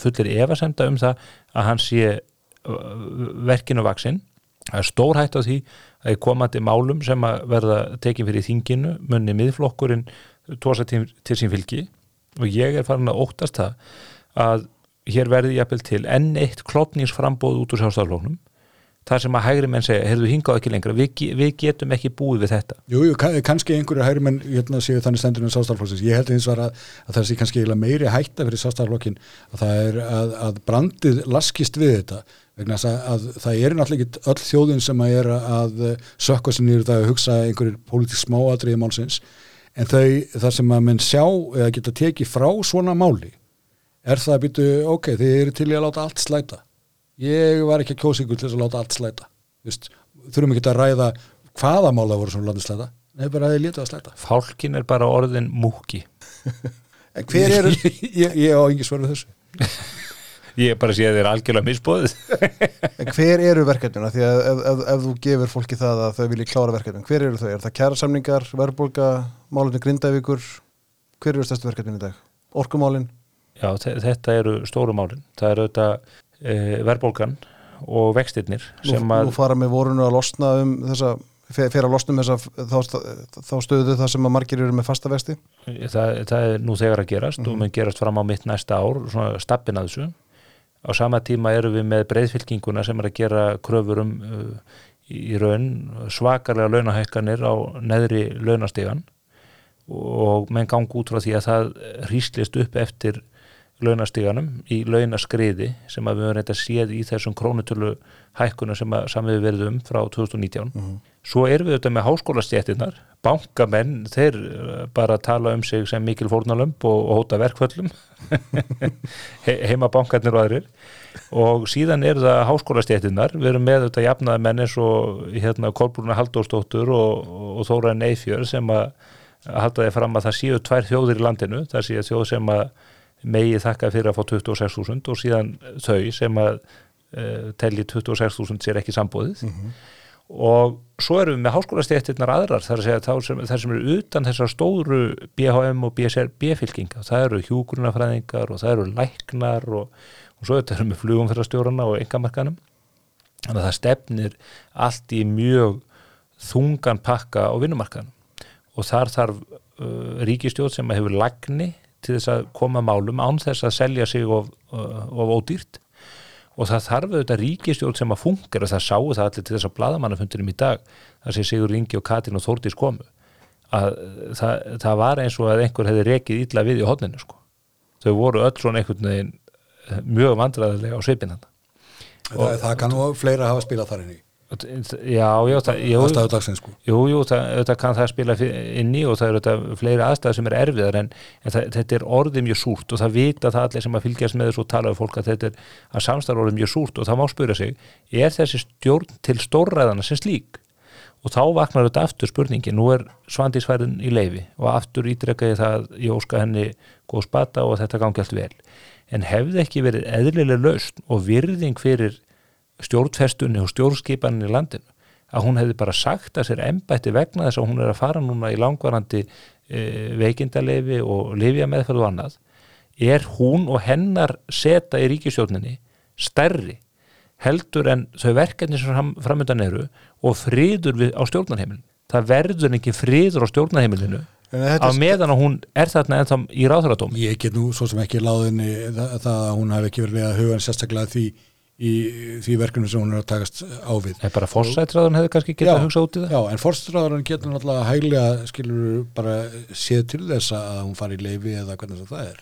fullir efasemda um það að hann sé verkinu vaksinn það er stór hætt á því að í komandi málum sem að verða tekin fyrir þinginu munni miðflokkurinn tósa til, til sín fylgi. Og ég er farin að óttast það að hér verði jafnvel til enn eitt klopningsframbóð út úr sjálfstaflóknum þar sem að hægri menn segja, heyrðu hingað ekki lengra. Við, við getum ekki búið við þetta. Jú, jú, kann- kannski einhverju hægri menn hérna séu þannig stendur en sástaflokksins. Ég held eins og að, að það sé kannski meiri hætta fyrir sástaflokkin að það er að, að brandið laskist við þetta. Vegna að, að það er náttúrulega ekki öll þjóðin sem að er að sökka sér nýður það að hugsa einhverjir pólitísk smáatriði málsins. En þau, það sem að menn sjá eða geta tekið frá svona máli er það að býtu, ok, þið eru til í að láta allt slæta ég var ekki að kjósa ykkur til þess að láta allt slæta. Vist, þurfum ekki að ræða hvaða mála voru svona látið slæta. Nei, bara að þið létu að slæta. Fálkin er bara orðin múki en hver eru, ég, ég, ég á engi svör við þessu. Ég bara sé að þið er algjörlega misbóðið en hver eru verkefnina? Því að ef, ef, ef þú gefur fólki það að þau vilji klára verkefnin, hver eru þau? Er það kjærasamningar, verðbólga, málunni grindavíkur? Hver eru stærstu verkefnin í dag? Orkumálin? Já, þe- þetta eru stóru málin. Það eru þetta e, verðbólgan og vextirnir sem að nú fara með vorunu að losna um þessa fer að losna um þessa þá, þá stöðu það sem að margir eru með fasta vexti. Það, það er nú þegar að gerast og mun gerast fram á mitt næsta ár svona stappin að þessu. Á sama tíma eru við með breyðfylkinguna sem er að gera kröfur um uh, í raun svakalega launahækkanir á neðri launastegan og menn gangi út frá því að það hríslist upp eftir launastíganum í launaskriði sem að við höfum reynda séð í þessum krónutölu hækkuna sem að samið verið um frá 2019 svo erum við auðvitað með háskólastjættinnar bankamenn, þeir uh, bara tala um sig sem mikil fórnalömb og, og hóta verkföllum. He heima bankarnir og aðrir. Og síðan eru það háskólastjættinnar við erum með auðvitað jafnaði menn eins og hérna Kolbrúna Halldórsdóttur og, og Þóra Neyfjör sem að halda þið fram að það séu tvær þjóðir í landinu. Það séu þjóð sem að megi þakka fyrir að fá 26.000 og síðan þau sem að uh, telli 26.000 sér ekki sambóðið og svo erum við með háskólastéttirnar aðrar þar að segja þá sem, þar sem eru utan þessar stóru BHM og BSR B-fylkinga það eru hjúgrunafræðingar og það eru læknar og, og svo erum við flugum fyrir stjórana og engamarkanum þannig að það stefnir allt í mjög þungan pakka á vinnumarkanum og þar þarf uh, ríkistjóð sem hefur lagni til þess að koma málum án þess að selja sig of, of ódýrt. Og það þarf auðvitað ríkistjórn sem að funker og það sáu það allir til þess að bladamannafundinum í dag það sé Sigur Ingi og Katrin og Þórdís komu að það, það var eins og að einhver hefði rekið illa við í hodninu sko. þau voru öll svona einhvern veginn mjög vandræðilega á svipin hann það, það kann nú fleira hafa spilað þar inn í Já, já, það, jú, sko. Jú, jú, það, þetta kann það spila inn í og það eru þetta fleiri aðstæður sem er erfiðar en, en það, þetta er orðið mjög súrt og það vita það allir sem að fylgjast með þessu og tala um fólk að þetta er að samstarf orðið mjög súrt og það má spura sig er þessi stjórn til stórræðana sem slík? Og þá vaknar þetta aftur spurningin, nú er svandísfærin í leifi og aftur ítrekkaði það ég óska henni góð spata og þetta gangi allt vel. En hefði ekki verið eðlilega lausn og virðing fyrir stjórnfestunni og stjórnskipanin í landinu að hún hefði bara sagt að sér embætti vegna þess að hún er að fara núna í langvarandi e, veikindalefi og lifja meðferð og annað er hún og hennar seta í ríkisjóninni stærri heldur en þau verkefni sem fram, framöndan eru og friður við, á stjórnarheimilinu? Það verður ekki friður á stjórnarheimilinu En á meðan að hún er þarna ennþá í ráðhverjadóm Ég get nú svo sem ekki láðinni það, það að hún hafi ekki verið að huga sérstaklega að því í því verkefni sem hún er að takast á við. er bara fórsættraðun hefði kannski getað Já. að hugsa út í það Já, en forstráðurinn getur náttúrulega hæglega skilur bara séð til þess að hún fari í leifi eða hvernig sem það er.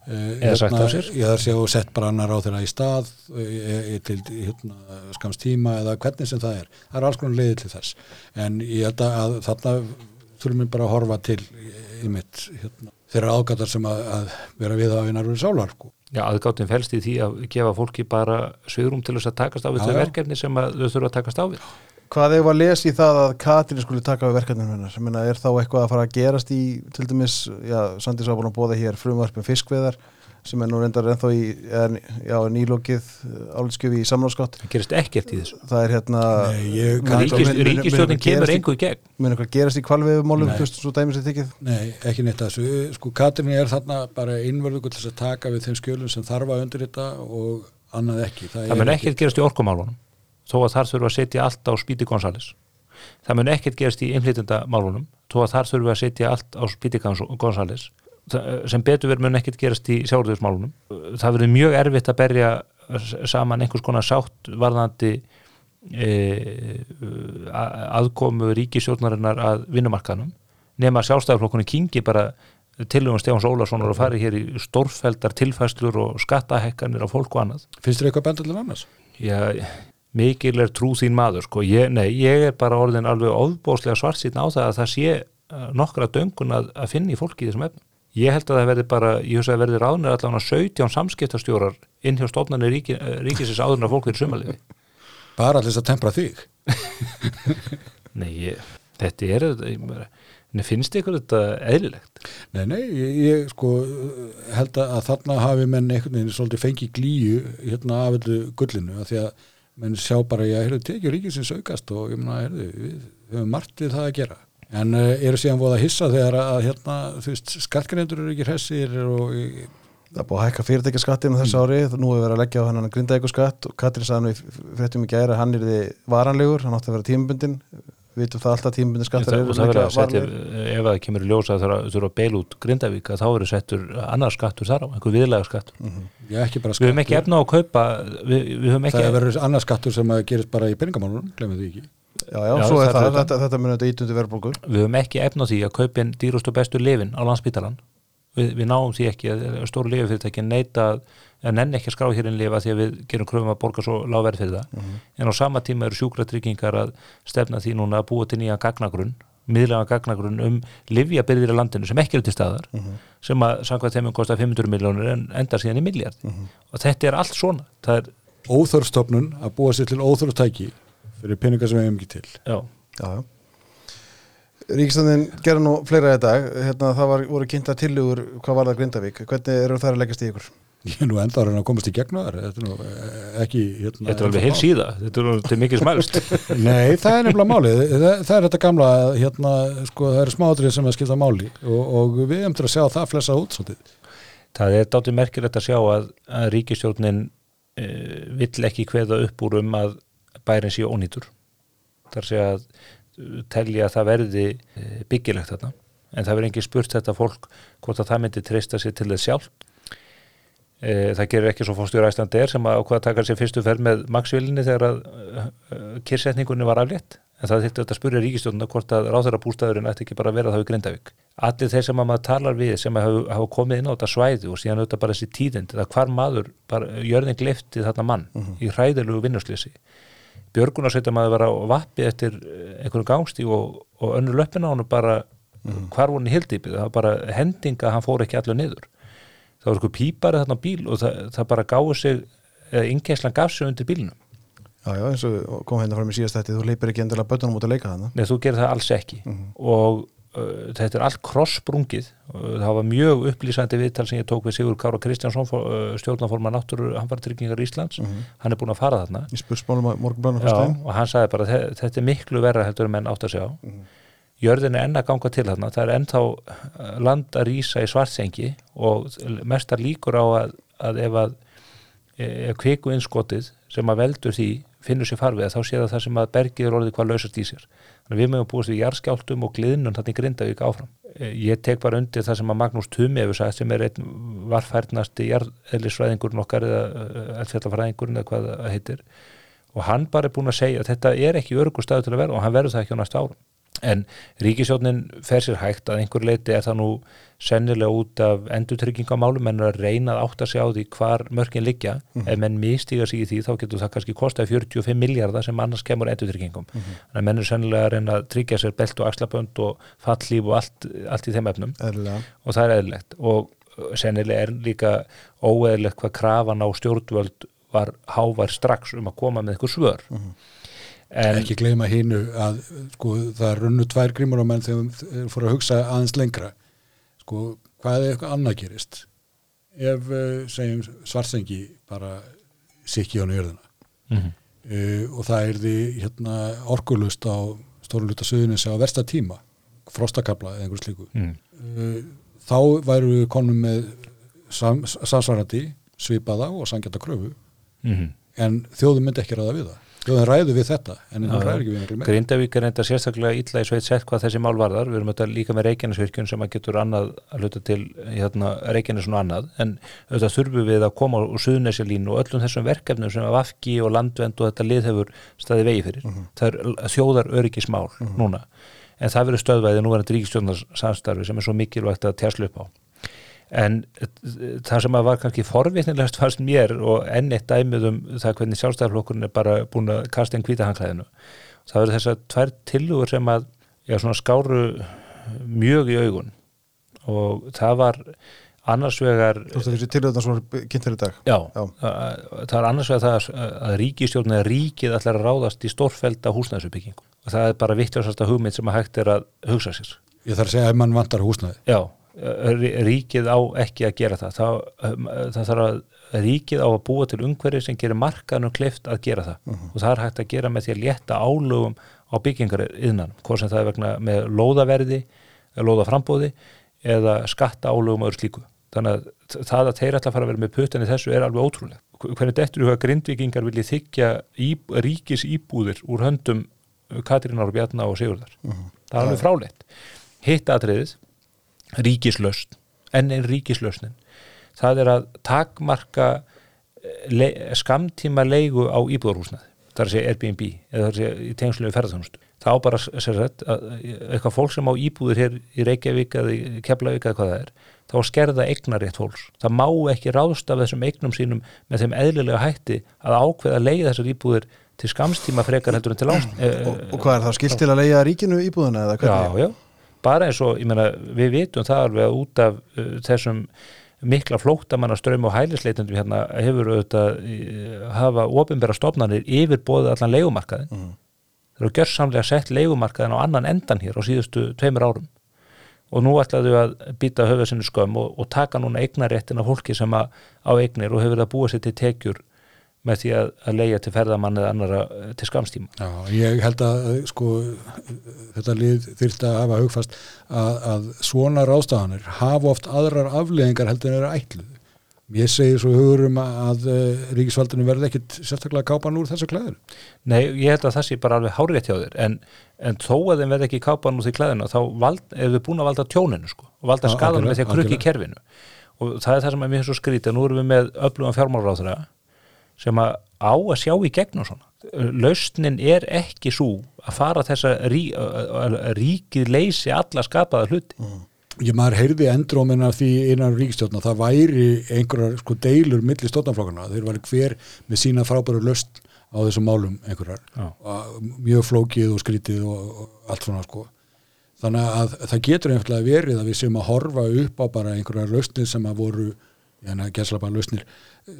Uh, Eða sagt af sér. Ég þarf sé og sett bara annar á þeirra í stað e, e, til hérna, skams tíma eða hvernig sem það er. Það er alls konar leiði til þess. En ég held að þarna þurfum við bara að horfa til í mitt hérna, þeirra ágætar sem að, að vera við að vinna við sálar. Sko. Já, aðgáttin felst í því að gefa fólki bara sviðrum til þess að takast á við þau verkefni sem þau þurfa að takast á við. Hvað hefur að lesa í það að Katrin skulle taka við verkefninu hennar? Ég meina, er þá eitthvað að fara að gerast í, til dæmis, já, Sandís var búin að bóða hér frumvarpum fiskveðar sem er nú reyndar ennþá í, já, nýlokið álitskjöfi í samráðskátt. Það gerist ekkert í þessu. Það er hérna, ríkistjóðin kemur í gegn. mun eitthvað gerast í veist, svo dæmis er þykið? Nei, ekki neitt að þessu. Sko, Katrin er þarna bara einverðugur til þess að taka við þeim skjölum sem þarf að undir þetta og annað ekki. Það mun ekkert gerast í orkumálunum þó að þar þurfa að setja allt á spíti Gonzales. Það mun ekkert gerast í innflytjandamálunum þó að þar þurfa að setja allt á spíti Gonzales. Sem betur verður mun ekkert gerast í sjáurðursmálunum. Það verður mjög erfitt að berja saman einhvers konar sátt varðandi e, aðkomu ríkisjóðnarinnar að vinnumarkanum nema sjálfstæðarflokkunni kingi bara tilugum Stefáns Ólarssonar og fari hér í stórfeldar tilfæslur og skattahekkanir á fólk og annað. Finnst þér eitthvað benda til annars? Já, mikil er trú þín maður sko. ég, nei, ég er bara orðin alveg ofbóðslega svartsýtn á það að það sé uh, nokkra döngun að, að finna í fólki í þessum efnum. Ég held að það verði bara, ég hugsa að verði ráðnir allavega 17 samskiptastjórar inn hjá stofnarnir ríki, eh, ríkisins áður en að fólk verið sumaliði. Bara allir þess að tempra þig. Nei, ég, þetta er, Nei, finnst ykkur þetta eðlilegt? Nei, nei, ég, ég sko held að þarna hafi menn einhvern veginn svolítið fengið glíu hérna af öllu gullinu að því að menn sjá bara, já, heyrðu, tekið ríkisins aukast og ég meina, heyrðu, við höfum margt við það að gera. En uh, eru síðan voða að hissa þegar að hérna, þú veist, skattgrendur eru ekki hressir og Það er búið að hækka fyrirtækjaskattinu þessu ári, nú hefur verið að leggja á hennan grindækuskatt og Katrin sagði nú í fréttum í gæra að hann er því varanlegur, hann átti að vera tímabundin, við vitum það alltaf tímabundin skattar eru ef það kemur í ljósa að það þurfa að beila út Grindavík að þá verður settur annar skattur þar á, einhver viðlega skattur. já, ekki bara Við höfum ekki efna á að kaupa, við, við höfum ekki Það verður annars skattur sem að gerist bara í peningamálunum, glemum því ekki. Já, já, Já, svo er það. það, þetta. þetta, munið þetta ítundi verðbólgur. við höfum ekki efna á því að kaupin dýrust og bestu lifin á landsbítalan við, við náum því ekki að stóru lifafyrirtæki neita að nenn ekki að skrá hér inn lifa því að við gerum kröfum að borga svo lágverð fyrir það. En á sama tíma eru sjúkratryggingar að stefna því núna að búa til nýja gagnagrunn miðlega gagnagrunn um livjabyrðir í landinu sem ekki eru til staðar sem að samkvæmt þeimum kostar 500 miljónir en endar síðan í miljard og þetta er allt svona. Það er, Óþörfstofnun að búa sér til óþörftæki fyrir peningar sem við hefum ekki til. já, Já, já. Ríkistöndin gerði nú fleira í dag, hérna, það var, voru kynnta tillugur hvað var það Grindavík, hvernig eru það að leggast í ykkur? Ég er nú enda að komast í gegn á þar, þetta er nú eh, ekki... Hérna, þetta er alveg heil síða þetta er nú til mikið smælst Nei, það er nefnilega málið, það, það er þetta gamla, hérna, sko, það eru smáatrið sem er skipta máli og, og við hefum til að sjá það flessa út svolítið. það er dátið merkilegt að sjá að, að ríkistjórnin e, vill ekki kveða upp úr um að bærin sé ónýtur. Þar sé að uh, telja að það verði e, byggilegt þarna. En það verður engin spurt þetta fólk hvort að það myndi treysta sér til þess sjálf e, það gerir ekki svo fórstjóra æslandi er sem að ákvaða taka sér fyrstu ferð með maksvílinni þegar að uh, uh, kyrsetningunni var aflétt. En það þyrfti að spurja ríkistjórnuna hvort að ráðara bústæðurinn ætti ekki bara að vera það við Grindavík. Allir þeir sem að maður talar við sem hafa, hafa komið inn á þetta svæði og síðan auðvitað bara þessi tíðind eða hvar maður, bara jörðin glefti þarna mann í hræðilegu vinnuslýsi Björgunarsveitar maður var á vappi eftir eh, einhverjum gangstíg og, og önnur löppina á hann bara hvar voru hann í hildýpið, það var bara hendinga hann fór ekki allir niður. Það var eitthvað pípari þarna bíl og það, það bara gáði sig, eða innkenslan gaf sig undir bílnum. Já, já, eins og kom hérna fram í síðast þetta, þú leipir ekki endilega bötunum út að leika þarna. Nei, þú gerir það alls ekki. Og uh, þetta er allt krossprungið uh, það var mjög upplýsandi viðtal sem ég tók við Sigur Kára Kristjánsson uh, stjórnaforma náttúru hamfartryggingar Íslands. Hann er búin að fara þarna. Morgunblánu Já, og hann sagði bara "Þe- þetta er miklu verra heldur en menn átt að sjá. Jörðin er enn að ganga til þarna. Það er ennþá land að rýsa í svartsengi og mestar líkur á að, að ef að ef kviku innskotið sem að veldur því finnur sér farfið þá sé það það sem að bergið er orðið hvað lausast í sér við mögum búist við jarðskjáltum og gliðnum þannig Grindavík áfram. Eh, ég tek bara undir það sem að Magnús Tumi hefur sagt sem er einn varfærnasti jarðeðlisfræðingurinn okkar eða eldfjallafræðingurinn eða hvað það heitir. Og hann bara er búin að segja að þetta er ekki örgu staðu til að vera og hann verður það ekki á næsta árum en ríkisjónin fer sér hægt að einhver leiti er það nú sennilega út af endurtryggingamálum en að reyna að átta sig á því hvar mörkin liggja. Ef menn mistiga sig í því þá getur það kannski kostað 45 miljardar sem annars kemur endurtryggingum. Þannig að menn er sennilega að reyna að tryggja sér belt og axlabönd og fallíf og allt, allt í þeim efnum. Eðlilega. og það er eðlilegt. Og sennilega er líka óeðlilegt hvað krafan á stjórnvöld var hávær strax um að koma með eitthvað svör en ekki gleyma hínu að sko, það runnu tvær grímur á menn þegar þeir fóru að hugsa aðeins lengra. Sko, hvað er eitthvað annað gerist? Ef, uh, segjum svartsengi bara sikki á nýjörðina Mhm. uh, og það er því hérna, orkulust á stórun luta söðunis á versta tíma frostakabla eða einhver slíku. Mm, uh, þá væru við konum með sam, samsvarandi svipaða og sangjata kröfu. Mm en þjóðum myndi ekki ráða við það þjóðum ræðu við þetta en hún ræður ekki við miklu meira Grindavík er enda sérstaklega illa í sveit sett hvað þessi mál varðar, við erum þetta líka með Reykjanesvirkjun sem að getur annað að hluta til hérna, Reykjanes og annað. En auðvitað þurfum við að koma úr suðnesjalínu og öllum þessum verkefnum sem að Vafki og Landvend og þetta lið hefur staði vegi fyrir, það er þjóðar öryggismál núna, en það verður stöðvæði nú er þetta ríkistjórnarsamstarfi sem er svo mikilvægt að tjáslu upp á en eh, það sem að var kannski forvitnilegast fannst mér og enn eitt dæmið um það hvernig sjálfstæðarflokkurinn er bara búin að kasta einn hvítahangklæðinu það verður þessar tvær tillugur sem að já, svona skáru mjög í augun. Og það var annars vegar Þú veist þessi tilhjóðan sem var kynnt fyrir í dag? Já, Já. að- það er annars vegar það að, að ríkistjórn eða ríkið ætlar að ráðast í stórfelda húsnæðsubyggingum og það er bara vittjósasta hugmynd sem að hægt er að hugsa sér. Ég þarf að segja ef mann vantar húsnæði. Já, ríkið á ekki að gera það. Það, það þarf að ríkið á að búa til umhverfi sem gerir markaðnum kleift að gera það og það er hægt að gera með því að létta álögum á byggingar innan, hvort sem það er vegna með lóðaverði, lóðaframbóði eða skatta álögum og öðru slíku. Þannig að það að þeir ætla að fara að vera með puttan í þessu er alveg ótrúlega. Hvernig dettur þú að grindvikingar vilji þykja íb, ríkis íbúðir úr höndum Katrínar og Bjarna og Sigurðar. Það er alveg fráleitt. Hitt atriðið ríkislausn, enn einn ríkislausnin. Það er að takmarka le, skamtíma leigu á íbúðarhúsnaði það er að segja Airbnb eða það er að segja í tengslu við ferðarþjónustu þá bara sér þetta að eitthvað fólk sem á íbúður hér í Reykjavík eða í Keflavík eða hvað það er þá skerða eignarétt fólks. Það má ekki ráðst af þessum eignum sínum með þeim eðlilega hætti að ákveða að leiða þessar íbúður til skamstíma frekar heldur en til ást og, og hvað er það skilt til að leiða ríkinu íbúðuna eða Já, hvernig? já, bara eins og ég meina, við vitum það alveg að út af uh, þessum mikla flóttamanna ströym og hælisleitendum hérna hefur auðvitað uh, hafa ofinbæra stofnanir yfirbóðið allan leigumarkaðin Mhm. þeir eru gjörsamlega sett leigumarkaðin á annan endan hér á síðustu tveimur árum og nú ætlaðu að býta höfuð sinni skömm og, og taka núna eignaréttin af fólki sem að, á eignir og hefur verið að búa sér til tekjur með því að, að leia til ferðamann eða annara eh, til skamstíma Já, ég held að eh, sko, þetta lið þyrfti að hafa hugfast að, að svona ráðstafanir hafa oft aðrar afleðingar heldur en eru ætluð. Ég segi svo hugurum að, að uh, ríkisvaldinu verði ekkit sérstaklega kápan úr þessu klæður. Nei, ég held að það sé bara alveg hárétt hjá þér en, en þó að þeim verði ekki kápan úr því klæðinu þá erum við búin að valda tjóninu sko, og valda Já, skadanum með því að krukki í kerfinu. Og það er það sem er mér svo skrítið nú erum við með öflugan fjármálráðra sem að á að sjá í gegnum svona. Lausnin er ekki svo að fara þessa rí, að ríkið leysi alla skapaða hluti. Ég maður heyrði endrómin af því innan ríkistjórna það væri einhverjar sko deilur milli stjórnaflokkana, þeir væri hver með sína frábæru löst á þessum málum einhverjar, mjög flókið og skrítið og, og allt svona sko. Þannig að það getur einfallega verið að við séum að horfa upp á bara einhverjar lausnir sem að voru hérna gæsla bara lausnir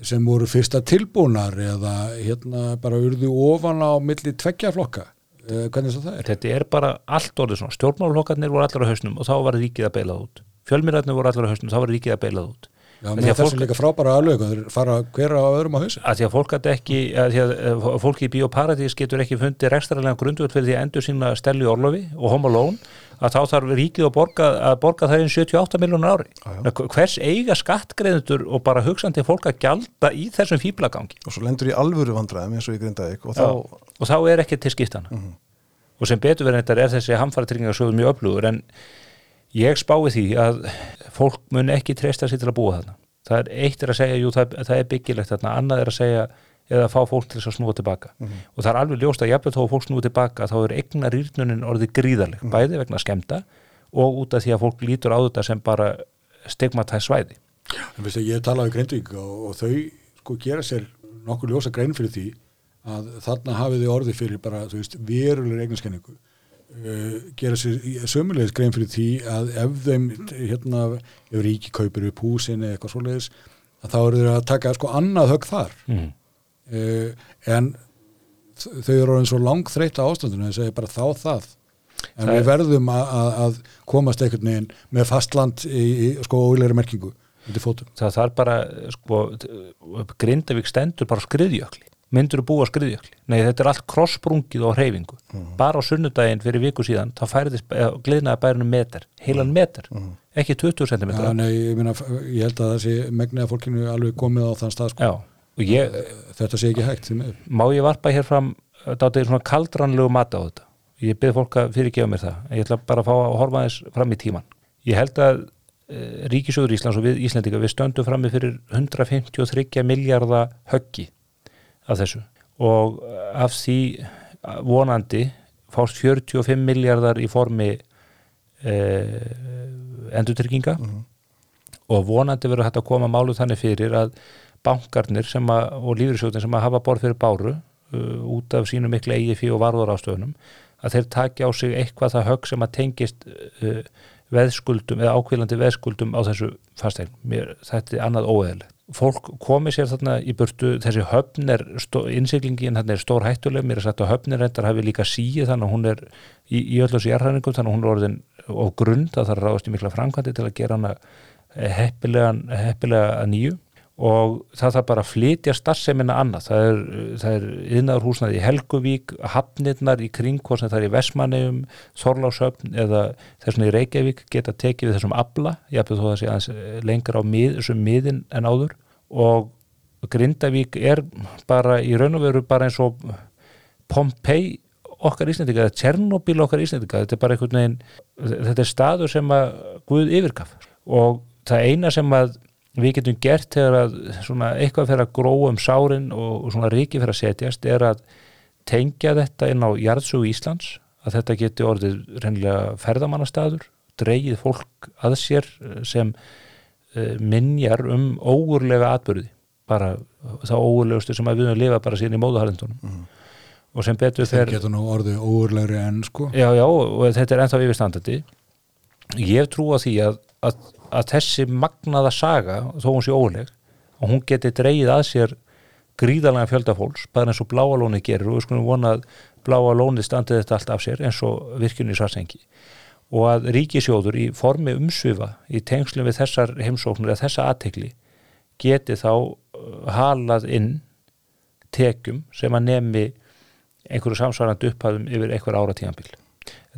sem voru fyrsta tilbúnar eða hérna bara urðu ofan á milli tveggja flokka. Eh, hvernig svo það er? þetta er bara allt orðið svona. Stjórnmálflokkarnir voru allir á hausnum og þá var ríkið að beilað út. Fjölmýrarnir voru allir á hausnum og þá var ríkið að beilað út. Já, að þessum fólk- líka frábæra aflögu, þeir fara hver á öðrum á hausin að því að fólk ekki að því að eh, fólki í bioparadís getur ekki fundið rekstralega grundvöld fyrir því að endur sína stelu orlofi og home alone að þá þarf ríkið að borga, að borga það inn 78 miljónar ári. Já, hvers eiga skattgreðendur og bara hugsandi fólk að gjalda í þessum fýblagangi og svo lendur í alvöru vandræðum eins og í Grindavík og þá, og þá er ekki til skiptana og sem betur verið þetta er þessi hamfaratryggingarsjóður mjög öflugur en ég spái því að fólk mun ekki treysta sér til að búa þarna. Það er eitt er að segja, jú það, það er byggilegt þarna, annað er að segja eða að fá fólk til þess að snúa tilbaka. Og það er alveg ljóst að jafnveg að fólk snúa tilbaka þá er eigna rýrnunin orðið gríðarleg bæði vegna skemmta og út af því að fólk lítur á þetta sem bara stigmatæð svæði. En veistu, ég talaði við Grindvík og, og þau sko gera sér nokkur ljósa grein fyrir því að þarna hafið þau orðið fyrir bara, veist, verulegur eignarskenningu uh, gera sér sömulegis grein fyrir því að ef þeim hérna, ef ríki kaupir upp húsin eða eitthvað svoleiðis, að þá eru þau að taka sko annað högg þar. Mm. Uh, en þau eru orðin svo langþreytt á ástandinu að segja bara þá það. En Það við er- verðum að, að, að komast einhvern veginn með fastland í, í sko ólegri merkingu það þarf bara sko, Grindavík stendur bara á skriðjökli. Myndur búa á skriðjökli? Nei þetta er allt krossprungið og hreyfingu. Bara á sunnudaginn fyrir viku síðan þá færðist gliðnaði bærinu meter heilan meter, ekki 20 cm Já, nei, ég, meina, ég held að það sé megnið að fólkinu alveg komið á þann stað sko. Já, ég, þetta sé ekki hægt má ég varpa hér fram dátið svona kaldranlegu mata á þetta? Ég byrð fólk að fyrirgefa mér það. Ég ætla bara að fá að horfa aðeins fram í tíman ég held að e, Ríkisjóður Íslands og við Íslendinga við stöndum frammi fyrir 153 miljardar höggi af þessu. Og af því vonandi fást 45 miljardar í formi e, endurtrygginga. Og vonandi verður hægt að koma málu þannig fyrir að bankarnir sem að, og lífriðsjóðin sem að hafa borð fyrir báru uh, út af sínu mikla eigi fí og varðarástöðunum að þeir taki á sig eitthvað það högg sem að tengist uh, veðskuldum eða ákvílandi veðskuldum á þessu fastegn. Mér, þetta er annað óeðilegt. Fólk komi sér þarna í burtu, þessi höfn er, innsiklingin þarna er stór hættuleg, mér er sagt að höfnir reyndar hafi líka síið þannig að hún er í, í öllu þessu jarðhæningum þannig að hún er orðin og grund að það ráðast í mikla framkvæmdi til að gera hana heppilega, heppilega að nýju og það þarf bara að flytja starfseminna annað, það er, það er yðnaður húsnaði í Helguvík, hafnirnar í kring, hvort sem það er í Vestmanneum Þorláshöfn eða þessum í Reykjavík geta tekið við þessum abla, ég hafði þó að sé aðeins lengra á mið, þessum miðin en áður. Og Grindavík er bara í raun og veru bara eins og Pompei okkar Íslendinga, eða Tjernobyl okkar Íslendinga, þetta er bara einhvern veginn þetta er staður sem að Guð yfirgaf. Og það eina sem að við getum gert þegar að svona eitthvað fyrir að gróa um sárin og, og svona ríki fyrir að setjast er að tengja þetta inn á jarðsögu Íslands að þetta geti orðið reynilega ferðamannastaður, dreigið fólk að sér eh, sem uh, minjar um ógurlega atbyrði, bara þá ógurlegustu sem að við höfum lifað bara síðan í móðuharðindunum. Og sem betur þeir fer geta nú orðið óurlegri en sko. Já, já, og þetta er ennþá yfirstandandi. Ég trú að því að, að, að þessi magnaða saga þó hún sé óleg og hún geti dreigið að sér gríðalega fjöldafólks, bara eins og bláalóni gerir og við skulum vona að bláalóni standið þetta allt af sér eins og virkjunni svarsengi og að ríkisjóður í formi umsvifa í tengslum við þessar heimsóknir eða þessa aðtekli geti þá uh, halað inn tekjum sem að nemi einhverju samsvarandi upphæðum yfir einhver ára tímanbíl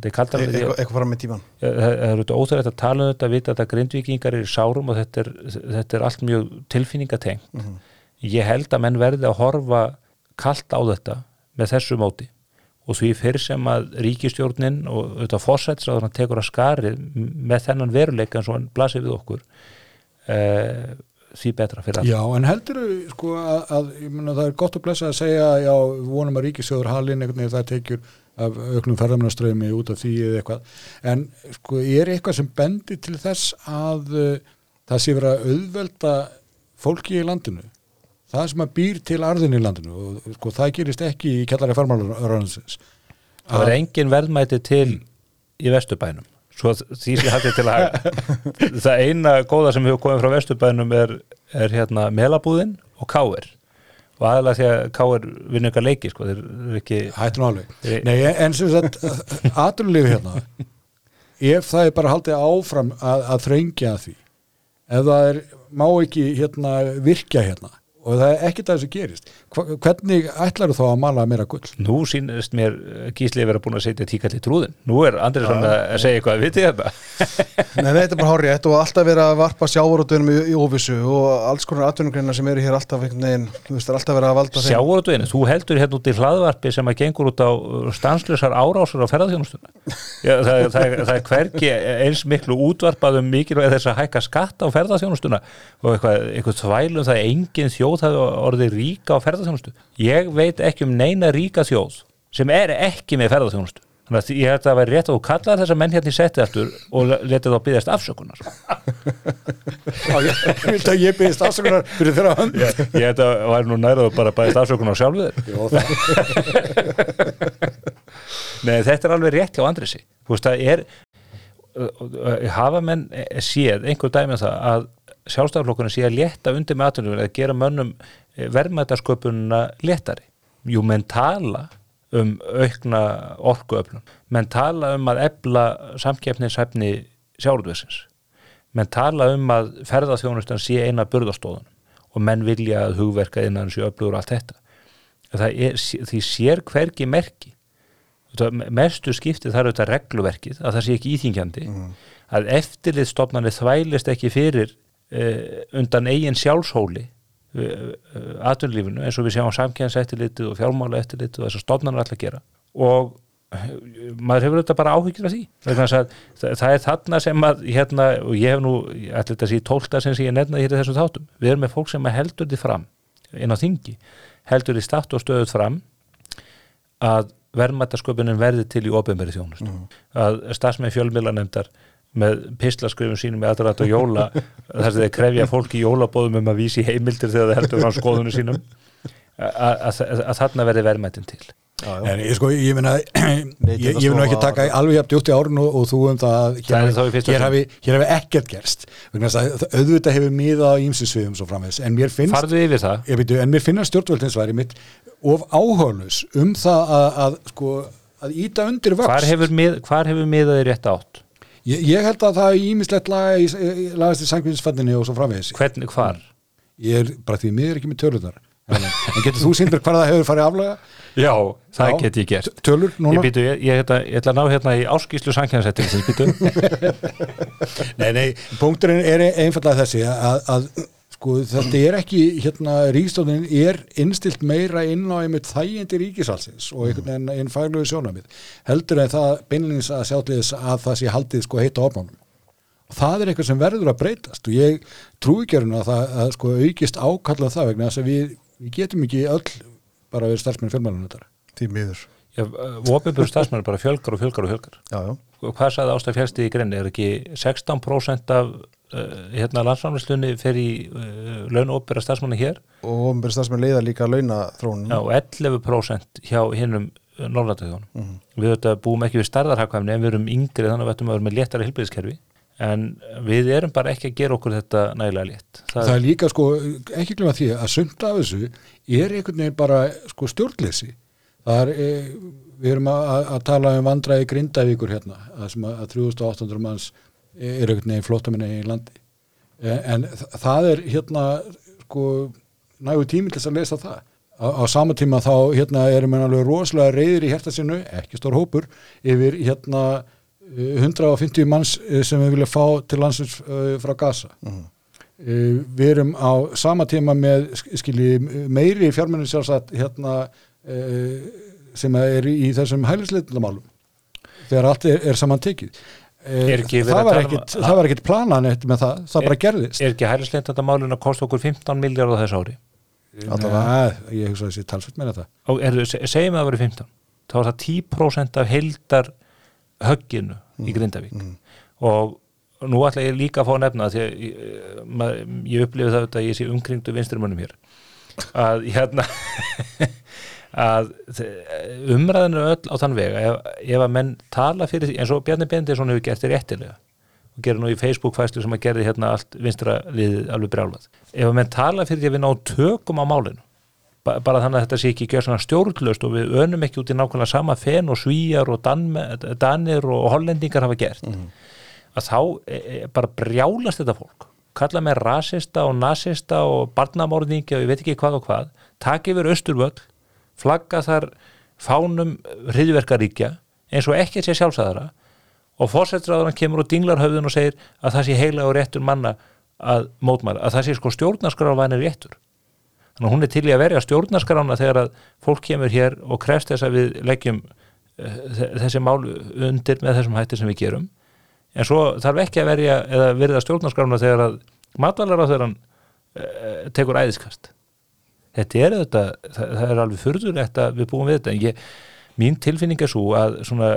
þetta er kaldar eitthvað eitthvað fram með tíman það er auðvitað óþægilegt að tala um þetta að vita að þetta grindvíkingar er í sárum og þetta er, þetta er allt mjög tilfinningatengt. Ég held að menn verði að horfa kalt á þetta með þessu móti. Og því fyrir sem að ríkistjórnin og auðvitað fórsættis að hann tekur að skari með þennan veruleika eins og hann blasir við okkur e, því betra fyrir Já, en heldur sko að, að ég meina, það er gott að blessa að segja já, vonum að ríkisjóður halin veginn það tekjur af auknum ferðamnaströmi út af því eða eitthvað. En sko er eitthvað sem bendir til þess að uh, það sé vera auðvelda fólki í landinu? Það sem að býr til arðin í landinu og sko það gerist ekki í kjallari farmálarransins það var engin verðmæti til í vesturbænum. Svo því sem hætti til að það eina góða sem hefur komið frá vesturbænum er, er hérna melabúðin og káir og aðalega því að káir vinna ykkar leiki sko, þeir eru ekki Hættu alveg. Þeir- Nei, en sem sagt, aturlífi hérna, ef það er bara haldið áfram að, að þrengja því, ef það er, má ekki hérna virkja hérna og það er ekkert að þessu gerist, hvernig ætlar þú þá að mala meira gull? nú sínist mér eh, gísli vera búin að setja tíkall í trúðin nú er Andrisson að segja eitthvað vitið þetta? Nei, nei, þetta er bara rétt og alltaf verið að varpa sjávarútunum í, í óvissu og alls konar atvinnugreina sem eru hér alltaf einhvern veginn, þú veist, er alltaf verið að valda þeim. Sjávarútveginu, þú heldur hérna út í hlaðvarpi sem að gengur út á stanslösar árásur á ferðarþjónustuna það, það, það, það er hvergi eins miklu útvarpað um mikilvæg þess að hækka skatt á ferðarþjónustuna og eitthvað, eitthvað það að ferðarþjónustu ég veit ekki um neina ríka þjóð sem er ekki með ferðarþjónustu þannig að ég held að það væri rétt að þú kallar þessa menn hérna í setti aftur og letið þá byggðast afsökunar. Ég vil að ég byrðist afsökunar fyrir þeirra hönd. ég, ég held að það væri nú nærað að bara byggðast afsökunar það, Nei, þetta er alveg rétt hjá Andrisi Þú veist, það er hafa menn séð einhver dæmi um það að sjálfstæðarflokkurinn sé að létta undir með atvinnum að gera mönnum verðmætasköpununa léttari. Jú, menn tala um aukna orkuöflun. Menn tala um að ebla samkeppnishæfni sjálfurðsins menn tala um að ferðarþjónustan sé eina burðastóðun og menn vilja að hugverka innan sér öflugur og allt þetta. Er, því sér hvergi merki. Mestu skiptið þar auðvitað regluverkið að það sé ekki íþingjandi að eftirlitstofnarnir þvælist ekki fyrir uh, undan eigin sjálfshóli uh, atvinnlífinu eins og við sjáum samkjænseftirlitið og fjármála eftirlitið og þessar stofnarnir alltaf gera. Og eh, maður hefur auðvitað bara áhyggjur af því. Þess að það, er þarna sem að hérna, og ég hef nú, ætla þetta að sé tólta sem ég nefnaði hér í þessum þáttum. Við erum með fólk sem heldur því fram inn á þingi, heldur því statt og stöðut fram að verðmættasköpunin verði til í ofinberi þjónust að stafsmenn fjölmiðlanemdar með pislaskrifum sínum með aðrætt og jóla þar sem þeir krefja fólk í jólabóðum um að vísi heimildir þegar þeir heldur frá skoðunum sínum. Að, að, að, að þarna verði verðmættin til. En ég sko, ég meina ég, vil nú ekki taka alveg jafn djúpt í árun og, og þú um það að Það hér, hafi, fyrsta hér, hafi, hér hafi ekkert gerst auðvitað hefur miðað á ímsinsviðum svo framvegs, en mér finnst farðu yfir það. Ég veitu, en mér finnast stjórnvöldins mitt of áhörlus um það að, að sko, að íta undir vöxt. Hvar hefur, mið, hvar hefur miðaði rétt átt ég, ég held að það er ímislegt laga í, lagast í sangvinsfallinni og svo framvegs hvernig, hvar? Ég er bara því miður ekki með tölunar en getur þú sínt mér hvað það hefur farið aflaga já, það Já. get ég gert. Tölur ég, núna? býtu, ég, ég, ætla, ég ætla að ná hérna í áskýslu sankjæðansetting Nei, nei, punkturinn er einfallega þessi að, að sko þetta er ekki hérna ríkstofnin er innstilt meira inn á einmitt þægindi ríkisalsins og einhvern veginn einn faglegu sjónamið heldur en það beinlýnins að sjátliðis að það sé haldið sko heita ofnánum og það er eitthvað sem verður að breytast og ég trúi ekki að það að sko aukist ákallað það vegna þess að við, við getum ekki öll bara verið starfsmenn fjölmælunum þetta því miður. Já, opinbjörn stafsmenn bara fjölgar og fjölgar og fjölgar. Já, já, og hvað sagði Ástæð fjælsti í greinni ekki 16% af uh, hérna landsframlýslunni fer í uh, launopera stafsmanni hér og ofnbæri stafsmenn leiða líka launaþróunum Já, og 11% hjá hinnum Norrlandaþjóðunum. Mhm. Við þetta búum ekki við starðarhagkvæmni en við erum yngri þannig að við ættum að vera með léttara hilbyrðiskerfi en við erum bara ekki að gera okkur þetta nægilega létt. það er líka sko, ekki glemma því að sumt af þessu er einhvern veginn bara sko stjórnleysi það er, e, við erum að, að- tala um vandræði grindavíkur hérna að sem að, að 3800 manns er einhvern veginn flótamenni í landi. En, það er hérna sko nægu tími til þess að lesa það. Á, á sama tíma þá hérna erum við alveg rosalega reyðir í hérta sinu, ekki stór hópur yfir hérna eh, 150 manns eh, sem við vilja fá til landsins uh, frá Gaza. Mhm. Uh, við erum á sama tíma með sk- skilji meiri fjármennin sjálfsagt hérna uh, sem er í þessum hælisleitundamálum þegar allt er, er saman tekið. uh, Er ekki verið það, að var um ekkit, að- ekkit planað neitt með það, það Er- bara gerðist. Er ekki hælisleint þetta málun að kosta okkur 15 miljard á þessu ári? Nei, ég hugsa þessi talsveit meina það. Og er, segjum að það verið 15 þá er það 10% af heildar högginu í Grindavík. og nú ætla ég líka að fá að nefna því að ég, ég upplifi það að ég sé umkringdu vinstrimönnum hér að hérna að þe- umræðin er öll á þann vega ef, ef að menn tala fyrir því eins og Bjarni Bendisson hefur gert þér réttilega og gerir nú í Facebook fæslu sem að gerði hérna allt vinstra liðið alveg brjálað. Ef að menn tala fyrir því að við ná tökum á málinu ba bara þannig að þetta sé ekki gjör svona stjórnlaust og við önum ekki út í nákvæmlega sama fen og svíjar og danir og hollendingar hafa gert að þá e, e, bara brjálast þetta fólk. Kalla með rasista og nasista og barnamorðingi og ég veit ekki hvað og hvað. Taka yfir austurvöll flagga þar fánum hriðverkaríkja eins og ekkert sé sjálfsæðara og fórsettraðurinn kemur og dinglar höfðun og segir að það sé heila og réttur manna að mótmæla, að það sé sko stjórnarskráðvænir réttur. Þannig að hún er til í að verja stjórnarskrána þegar að fólk kemur hér og krefst þess að við leggjum uh, þessi mál undir með þessum hætti sem við gerum. En svo þarf ekki að verja eða verða stjórnarskrána þegar að matvalar á þegar hann uh, tekur æðiskast þetta er þetta, það, það er alveg furðulegt að við búum við þetta en ég, mín tilfinning er svo að svona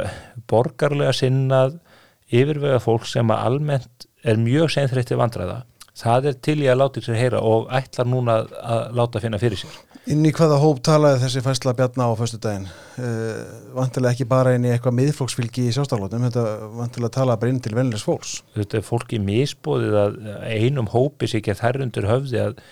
borgarlega sinnað yfirvega fólk sem að almennt er mjög seinþreytti vandræða það er til í að láta sér heyra og ætlar núna að, að láta finna fyrir sér Inn í hvaða hóp talaði þessi fæsla Bjarna á föstu daginn? Uh, vantilega ekki bara inn í eitthvað miðflóksfylgi í sjástarlótum, þetta vantilega tala bara inn til venlega fólks. þetta er fólki misbóðið að einum hópi sér ekki að þær undir höfði að,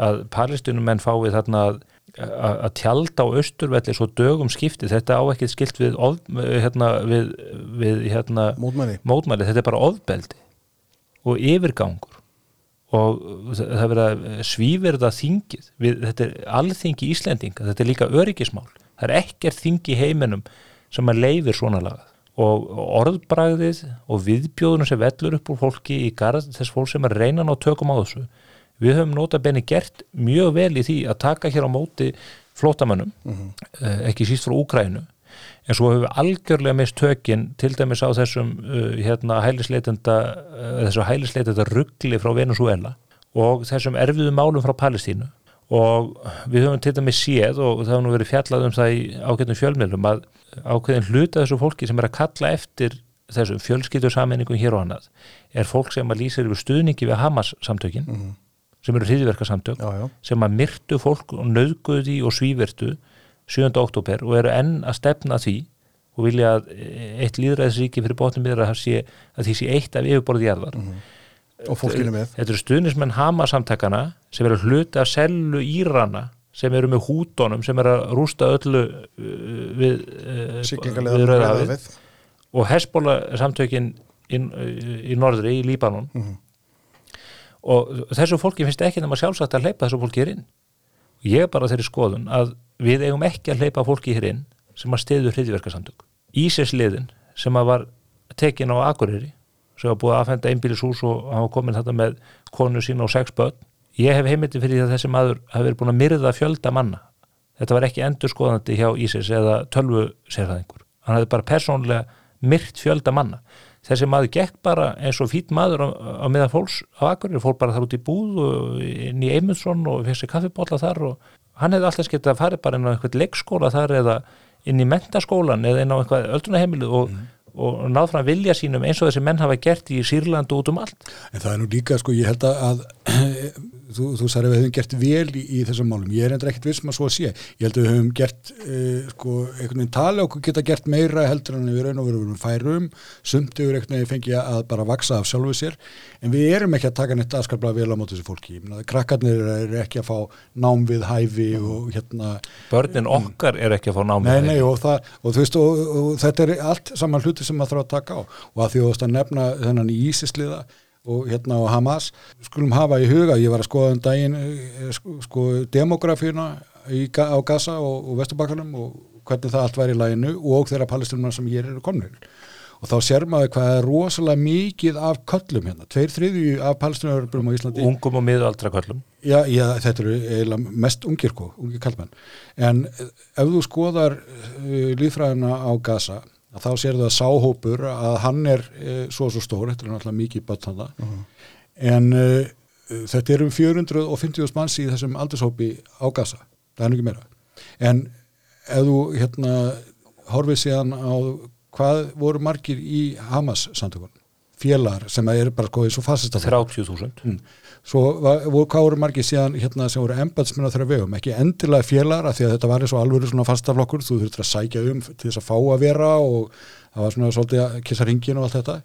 að palestinumenn fái þarna að, að, tjalda á austurvelli svo dögum skipti, þetta á ekki skilt við, of, hérna, við, við hérna, Mótmæli. mótmæli, þetta er bara ofbeldi og yfirgangur. Og það er verið að svíverða þingið, við, þetta er alþingi Íslendinga, þetta er líka öryggismál. Það er ekkert þingi heiminum sem að leifir svona lagað. Og orðbragðið og viðbjóðunum sem vellur upp úr fólki í garð þess fólk sem er reynan á tökum á þessu við höfum nota benni gert mjög vel í því að taka hér á móti flótamönnum, eh, ekki síst frá Úkrænu en svo hefur við algjörlega mist tökin til dæmis á þessum uh, hérna hælisleitenda uh, þessu hælisleitenda ruggli frá Venezuela og þessum erfiðu málum frá Palestínu. Og við höfum til dæmis séð og það hefur nú verið fjallað um það í ákveðnum fjölmiðlum að ákveðin hluta þessu fólki sem er að kalla eftir þessum fjölskyldursamenningum hér og annað er fólk sem að lýsir yfir stuðningi við Hamas samtökin sem eru hriðverkasamtök sem að myrtu fólk og nöðguðu því og svívertu 7. oktober og eru enn að stefna að því og vilja að eitt líðræðisríki fyrir bóttum miður að, sé, að því sé eitt af yfirborðið jarðar Og fólkinu með. Þetta eru stuðnismenn Hama-samtakana sem eru hluti af sellu Írana sem eru með hútonum sem eru að rústa öllu uh, við, uh, við við. og Hesbóla samtökin í, í norðri, í Líbanon Mhm. Og þessu fólki finnst ekki nema sjálfsagt að hleypa þessu fólki hér inn. Ég er bara þeirri skoðun að við eigum ekki að hleypa fólki hér inn sem að stiðu hriðverkasamtök Ísesliðin sem að var tekin á Akureyri sem var búið að afhenda einbýlishús og var komin þetta með konu sína og sex börn. Ég hef heimildi fyrir því að þessi maður hafi verið búin að myrða fjölda manna. Þetta var ekki endurskoðandi hjá Ísis eða tölvu sérfæðingur hann hafði bara persónlega myrt fjölda manna þessi maður gekk bara eins og fýtt maður á, á meðan fólks á Akureyri fór bara þar út í búð og inn í Eymundsson og fekk sér kaffibólla þar og hann hefði alltaf skemmt að fara bara inn á eitthvað leikskóla þar eða, inn í mentaskólan eða inn á eitthvað öldrunaheimilu og, og náð fram vilja sínum eins og þessi menn hafa gert í Sýrland og út um allt. En það er nú líka, sko, ég held að þú, þú sagði að við höfum gert vel í, í þessum málum. Ég er endur ekkert vissum að svo að sé. Ég held að við höfum gert, uh, sko, einhvern veginn tala okkur geta gert meira heldur en við raun og verum færum, sumt yfir einhvern veginn fengið að bara vaksa af sjálfu sér, en við erum ekki að taka neitt aðskaplega vel á móti þessu fólki. Krakkarnir eru ekki að fá nám við hæfi og hérna, börnin okkar er ekki að fá námið Nei, nei, og, það, og veist, og, og þetta er allt saman hluti sem maður þarf að taka á og að því að nefna þennan ísisliða og hérna á Hamas. Skulum hafa í huga, ég var að skoða um daginn eh, sko, sko demografíuna á Gaza og, og Vesturbakkanum og hvernig það allt væri í læginu og þeirra palestinumar sem hér eru komnir. Og þá sér maður hvað er rosalega mikið af köllum hérna, tveir þriðju af palestinumarbrum á Íslandi. Ungum og miðaldra köllum. Já, já, þetta eru eiginlega mest ungir ungir kallmenn. En eh, ef þú skoðar lífræðina á Gaza, að þá sér það sáhópur að hann er uh, svo svo stór, þetta er náttúrulega mikið börn þarna, en uh, þetta eru um 450 manns í þessum aldurshópi á Gaza, það er nú ekki meira. En ef þú hérna horfið síðan á hvað voru margir í Hamas samtökun, félagar sem er bara sko eins og fasista 30.000 Mm. Svo voru- hvað voru margir síðan hérna sem voru embatsmenn á þeirra vegum, ekki endilega félagar af því að þetta var eins og alvöru svona fastaflokkur, þú þurftir að sækja um til þess að fá að vera og það var svona svolítið að kissa ringin og allt þetta.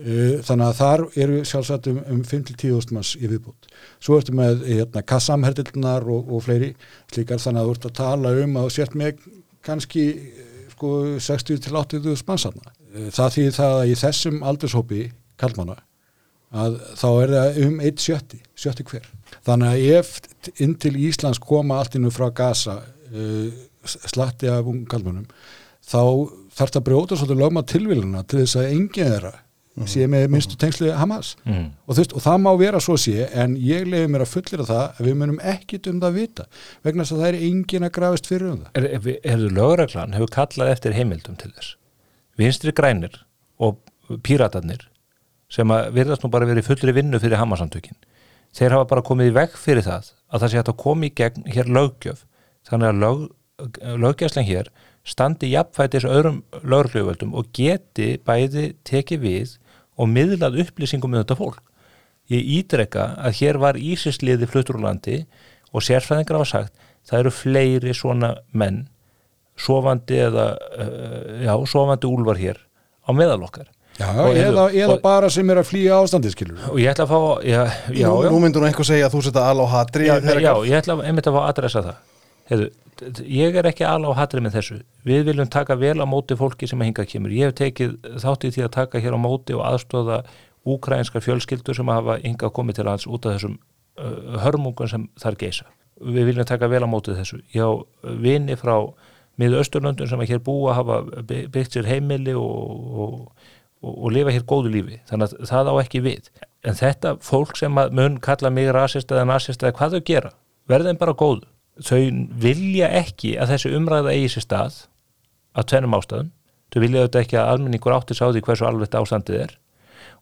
Uh, Þannig að þar eru sjálfsagt um, um 5-10 manns í viðbútt. Svo ertu með hérna, kassamherdilnar og, og fleiri slíkar þannig að þú ert að tala um að sért með kannski sko 60-80 mannsanna. Það þýðir það að í þessum aldurshópi kallmanna að þá er það um 1 sjötti, sjötti hver. Þannig að ef inn til Íslands koma allt innu frá Gaza uh, slatti af ungum kallmönnum þá þarf það að brjóta svolítið lögma tilvíluna til þess að enginn þeirra sé með minnstu tengslu Hamas mm. og, veist, og það má vera svo sé en ég leiði mér að fullera það að við munum ekkit um það vita vegna þess að það er enginn að grafist fyrir um það er, er lögreglan hefur kallað eftir heimildum til þess vinstri grænir og píratarnir sem að virðast nú bara verið fullri vinnu fyrir Hamasamtökin þeir hafa bara komið í veg fyrir það að það sé hægt að koma í gegn hér löggjöf. Þannig að lög, löggjæslen hér standi jafnfætis öðrum lögregluvöldum og geti bæði tekið við og miðlað upplýsingum um þetta fólk. Ég ídreka að hér var Ísisliði fluttur úr landi og sérfræðingar hafa sagt það eru fleiri svona menn sofandi eða uh, já, sofandi úlvar hér á meðal okkar Já, Og eða, eða og- bara sem er að flýja ástandið skilur og ég ætla að fá já, já, nú, já, nú myndur hún eitthvað segja að þú setja al á hatri já, þegar- já, ég ætla að- einmitt að fá að adressa það. T- ég er ekki alveg á hatrið með þessu. Við viljum taka vel á móti fólki sem að hinga kemur. Ég hef tekið þátt í því að taka hér á móti og aðstóða úkrænskar fjölskyldur sem hafa hinga komið til hans út af þessum uh, hörmungum sem þar geisa. Við viljum taka vel á móti þessu. Já, vini frá miður Östurlöndun sem að hér búa hafa by- byggt sér heimili og, og, og, og lifa hér góðu lífi. Þannig að það á ekki við. En þetta fólk sem að mun kalla mig rasist eða nasist eða hvað þau gera verða þeim bara góðu þau vilja ekki að þessi umræða eigi sér stað af tvennum ástæðum. Þau vilja auðvitað ekki að almenningur átti sá því hversu alveg ástandið er.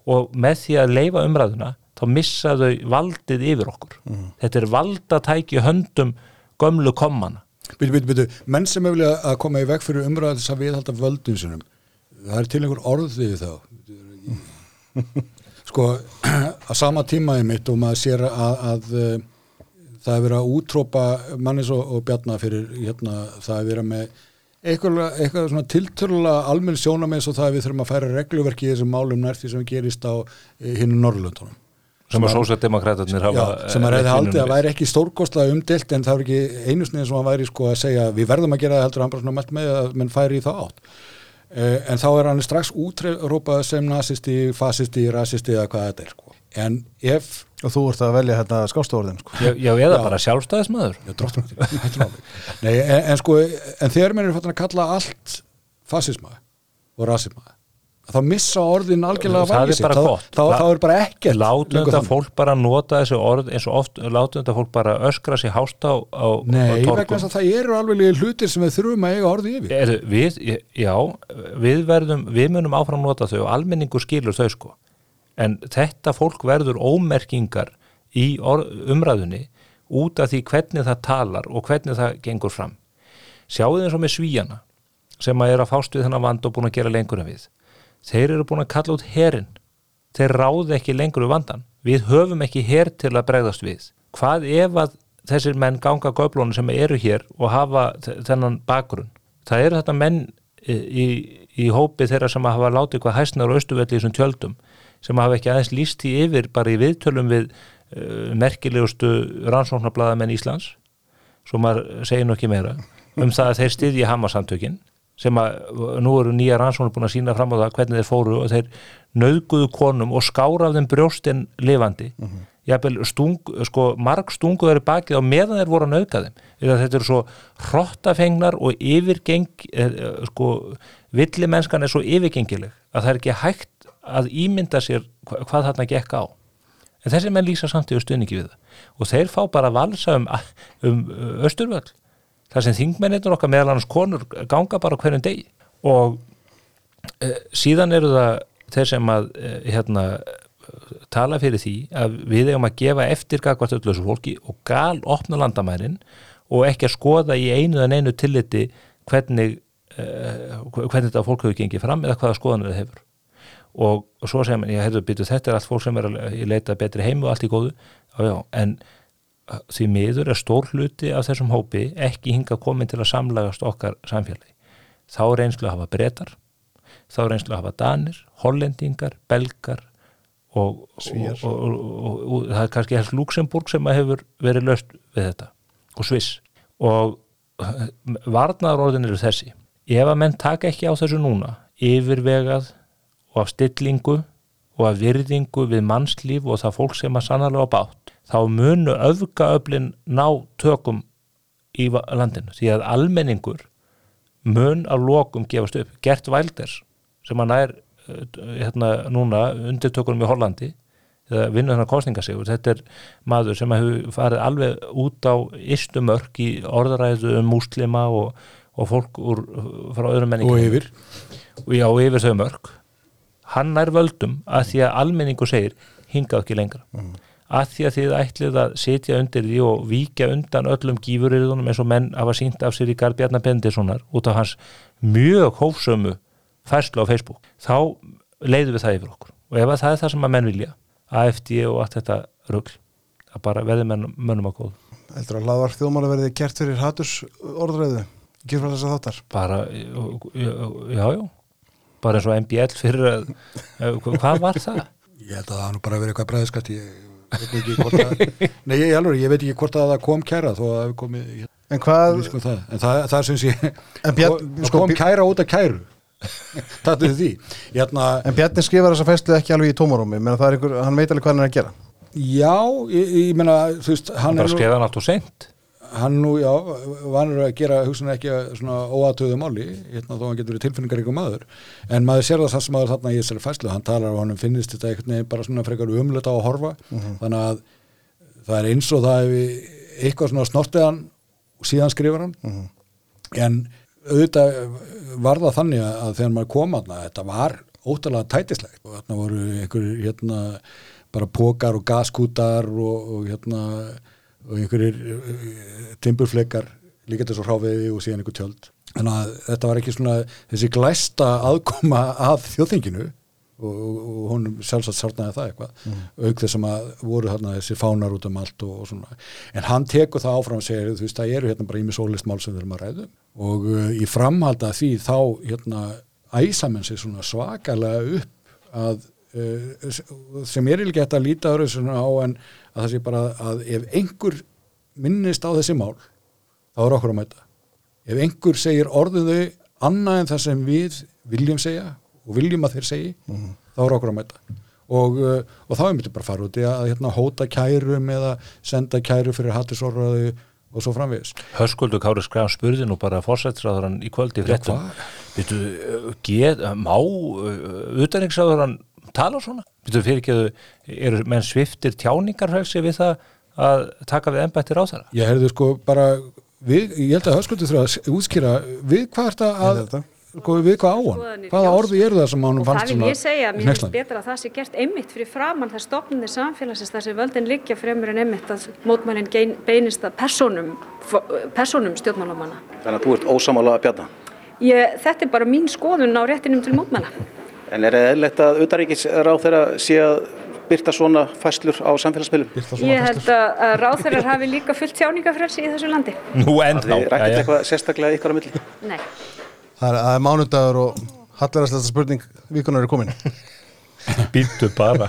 Og með því að leifa umræðuna þá missa þau valdið yfir okkur. Þetta er valdatæki höndum gömlu kommana. Byttu, byttu, byttu, menn sem hefur að koma í veg fyrir umræðu þess að viðhalda völdum sinum það er til einhver orð við þá. Sko á sama tíma í mitt og maður sér að, að uh, það er verið að útrópa mannis og, og bjarna fyrir hérna, það er verið með eitthvað, eitthvað svona tiltölulega almenn sjónamenn svo það að við þurfum að færa regluverki í þessum málum nær því sem gerist á hinn Norrlöndunum sem að sósjaldemokraterni hafa sem að reyði haldið að væri ekki stórkostlega umdelt en það er ekki einu snið sem hann væri sko að segja við verðum að gera það heldur hann bara svona mælt með að menn færi í þá átt en þá er hann strax útrópað sem nazisti, fasisti, rasisti eða hvað þetta er sko en ef og þú ert að velja hérna skástóðin sko. já, já, eða Já. bara. Nei, en, en sko, en þegar mér er fattin að kalla allt fasisma og rasisma, þá missa orðin algjörlega Það er bara þá, gott. þá, þá er bara ekkert látum þetta fólk bara nota þessi orð eins og oft, látum þetta fólk bara öskra sér hást á, á, Nei, vegna þess að það eru alveg hlutir sem við þurfum að eiga orði yfir. Við, já, við verðum við munum áfram nota þau og almenningur skilur þau sko. En þetta fólk verður ómerkingar í orð, umræðunni út af því hvernig það talar og hvernig það gengur fram. Sjáu eins og með svíjana sem að er að fást við þennan vand og búin að gera lengur en við þeir eru búin að kalla út herin þeir ráði ekki lengur við vandan við höfum ekki her til að bregðast við. Hvað ef að þessir menn ganga göflónu sem eru hér og hafa þennan bakgrunn? Það eru þetta menn í, í hópi þeirra sem hafa látið hvað hæsnar og austuvelli í þessum tjöldum sem hafa ekki aðeins líst í yfir bara í viðtölum við uh, merkilegustu rannsóknarbladamenn Íslands svo maður segir nú ekki meira um það að þeir styðji Hamarsamtökin sem að nú eru nýja rannsóknar búin að sína fram á það hvernig þeir fóru og þeir nöðguðu konum og skára af þeim brjóstinn lifandi. Mm -hmm. Jafnvel, stung, sko, marg stungu eru bakið á meðan þeir voru að nauka þeim. Þetta eru svo hrottafengnar og yfirgeng eh, sko, villimennskan er svo yfirgengileg að það er ekki hægt að ímynda sér hvað þarna gekk á. En þessi menn lýsa samtíðu stuðningi við það. Og þeir fá bara valsa um, um östurvöld þar sem þingmennir okkar meðal annars konur ganga bara hverjum degi. Og e, síðan eru það þeir sem að e, hérna, tala fyrir því að við hefum að gefa eftir gagvart öllusu fólki og gal opna landamærin og ekki að skoða í einu en einu tilliti hvernig, e, hvernig þetta fólk hefur gengið fram eða hvaða skoðanir það hefur. Og, og svo segja mér, ég hefðu býtuð þetta er allt fólk sem er að leita betri heimu og allt í góðu. Já, já, en því miður er stór hluti af þessum hópi ekki hinga komin til að samlagast okkar samfélagi. Þá er einslu að hafa breytar, þá er einslu að hafa danir, hollendingar, belgar og, og, og, og það er kannski helst Luxemburg sem hefur verið löst við þetta og Sviss og varnaðaróðin eru þessi. Ef að menn taka ekki á þessu núna, yfirvegað og af stillingu og af virðingu við mannslíf og það fólk sem að sannarlega bátt þá munu öfgaöflin ná tökum í landinu. Því að almenningur mun að lokum gefast upp. Gert Vælders sem hann er eh, hérna núna undirtökunum í Hollandi eða vinnu þannig kostningasegur þetta er maður sem hefur farið alveg út á istumörk í orðaræðu um múslima og, og fólk úr, frá öðrum menningum og yfir. Og já, yfir þau mörk hann er völdum að því að almenningu segir hingað ekki lengra. Mm. Að því að þið ætlið að setja undir því og víkja undan öllum gífurriðunum eins og menn hafa sínt af sér í Garð Bjarnar Bendissonar út af hans mjög hófsömu færslu á Facebook þá leiðum við það yfir okkur. Og ef það er það sem að menn vilja AFD og allt þetta rugg að bara veði menn, mönnum að góð Eldur að laðvar þjóðmála verði gert fyrir haturs orðræðu, gerur þess að þáttar? Bara, já, já bara eins og MBL fyrir að, hvað var það? Ég held að það hann bara verið eitthvað bræðiskatt ég Nei, ég, alveg, ég veit ekki hvort að það kom kæra þó að það hefði komið hérna, En hvað sko það. En það, það syns ég Bjarn, sko, kom kæra út af kæru Það er því Hérna, En Bjarni skrifar þessa fæslu ekki alveg í tómarúmi menn það er einhver, hann veit alveg hvað hann er að gera Já, ég, ég menna hann, hann bara skrifa hann allt og sent hann nú, já, vanur að gera hugsun ekki svona óatöðu máli hérna þó hann getur verið tilfinningar ykkur maður en maður sér það þess að maður þarna í þessari fæslu hann talar og hann finnist þetta einhvern veginn bara svona frekar umlöta á að horfa mhm. -huh. þannig að það er eins og það hefur eitthvað svona snortiðan og síðan skrifar hann mhm. -huh. en auðvitað var það þannig að þegar maður kom aðna þetta var ótalega tætislegt og þarna voru einhver hérna bara pókar og gaskútar og, og hérna og einhverjir uh, timburfleikar líka svo hráfiði og síðan einhver tjöld. Þannig að þetta var ekki svona þessi glæsta aðkoma að þjóðþinginu og, og hún sjálfsagt sárnaði það eitthvað mm. auk þess að voru þarna þessi fánar út um allt og, og svona. En hann tekur það áfram og segir þú veist það eru hérna bara ími sólistmál sem við erum að ræðu og uh, í framhalda því þá hérna æsamenn sér svona svakalega upp að sem er ekki hægt að líta öru svona á en að það sé bara að ef einhver minnist á þessi mál þá er okkur að mæta ef einhver segir orðuðu annað en það sem við viljum segja og viljum að þeir segi mm -hmm. þá er okkur að mæta og, uh, og þá er myndið bara að fara út í að hérna, hóta kærum eða senda kæru fyrir hattisorraðu og svo framvegis. Hörskuldur Kári Skrán spurði nú bara fórsættisráðurann í kvöldi fréttum, má utanriksráðurann tala svona? Býtu fyrir ekki að eru menn sviftir tjáningarfrelsi við það að taka við ennbættir á það? Ég heyrðu sko bara, við, ég held að höfskuldu þurfa að útskýra við hvað er það að sko, við hvað á hann, hvaða orði eru það sem hann fannst það vil ég segja, mér finnst betra að það sé gert einmitt fyrir framann það stopnir samfélagsins þar sem völdin liggja fremur en einmitt að mótmælinn beinist að personum personum stjórnmálamanna Þannig að þú ert ósamála að bjata Ég, þetta er bara mín skoðun á réttinum til mótmæla. En er eðlilegt að auðaríkis ráð þeirra sé að byrta svona fæslur á samfélagsmiðlum? Ég held að, að ráþeirar hafi líka fullt tjáningarfrelsi í þessu landi. Nú Það ennþá er jæja. eitthvað sérstaklega ykkar á milli? Nei. Það er, það er mánudagur og hallaræslega spurning vikunar er komin Býttu bara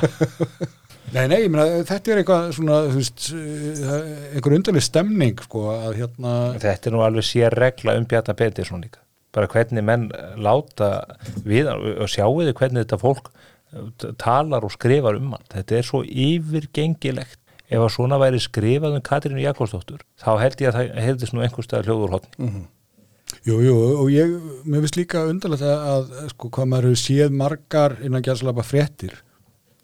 Nei, nei, ég meina, þetta er eitthvað svona, þú veist, eh, einhver undarleg stemning, sko, að hérna, Þetta er nú alveg sér regla um Bjarnar Pettersson líka bara hvernig menn láta við og sjáu þið hvernig þetta fólk uh, talar og skrifar um hann þetta er svo yfirgengilegt. Ef að svona væri skrifað um Katrínu Jakobsdóttur þá held ég að það heldist nú einhverstað hljóður hotni jú, jú, og ég, mér finnst líka undarlegt að, að, sko, hvað maður hefur séð margar innan gæðslapa fréttir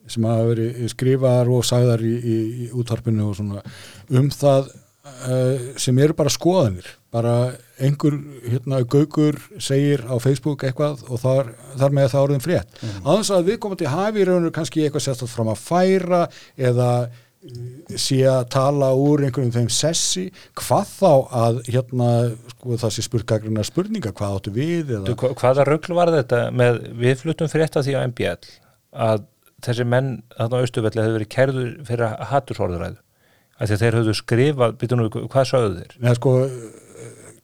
sem hafa verið skrifaðar og sagðar í, í, í útvarpinu og svona um það uh, sem eru bara skoðanir bara einhver hérna gaukur segir á Facebook eitthvað og þar, þar með það orðin frétt mm. aðeins að við komum til hafi í rauninu kannski eitthvað sérstætt fram að færa eða uh, sé að tala úr einhverjum þeim sessi hvað þá að hérna sko það sé spurgagrina spurninga hvað áttu við eða Hva, hvaða rögl var þetta með við fluttum frétta því á MBL að þessi menn þarna á Östuvelli hefur verið kærður fyrir hattursorðuræðu að þeir höfðu skrifað, býtum nú, hvað sögðu þeir? Nei, sko,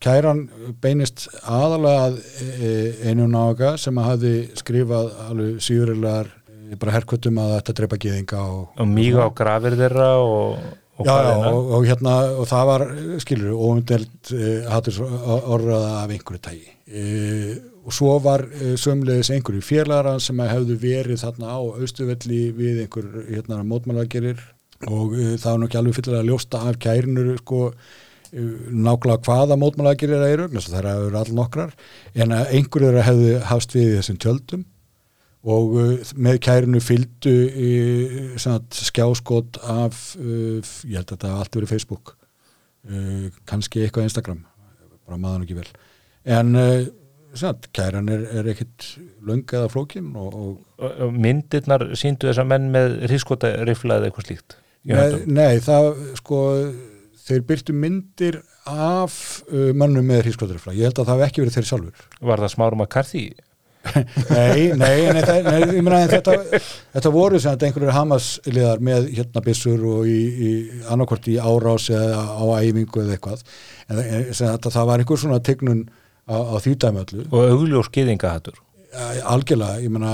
kæran beinist aðalega að e, einu nága sem að hafi skrifað alveg síðurilegar bara herkvötum að þetta drepa geðinga og, og mýg á grafir þeirra og, og já, og, hérna og það var, skilur, óumdelt e, hattur orðaða af einhverju tægi e, og svo var e, sömleiðis einhverju félagara sem hefðu verið þarna á austuvelli við einhver hérna mótmálagerir og e, það var nú ekki alveg fyllilega að ljósta af kærinu sko e, nákvæmlega hvaða mótmálagerir það eru, þess að það eru all nokkrar en að einhverju þeirra hefðu hafst við í þessum tjöldum og uh, með kærinu fylgdu uh, skjáskot af uh, ég held að þetta hafi allt verið Facebook kannski eitthvað Instagram bara maður ekki vel. En sagt, kæran er, er ekkit löng eða flókin og, og Og- myndirnar síndu þess að menn með hrískota rifla eða eitthvað slíkt í nei, nei, það sko þeir byrtu myndir af uh, mönnum með hrískotarifla ég held að það hafi ekki verið þeir sjálfur. Var það smárum að karþí Nei, nei, nei, nei en þetta, þetta voru sem þetta einhverjur hamasliðar með hérna byssur og í, í annarkvort í árás eða á æfingu eða eitthvað. En en það var einhver svona tegnun á, á því dæmi öllu. Og augljós gyðingahattur Æ, algjörlega, ég meina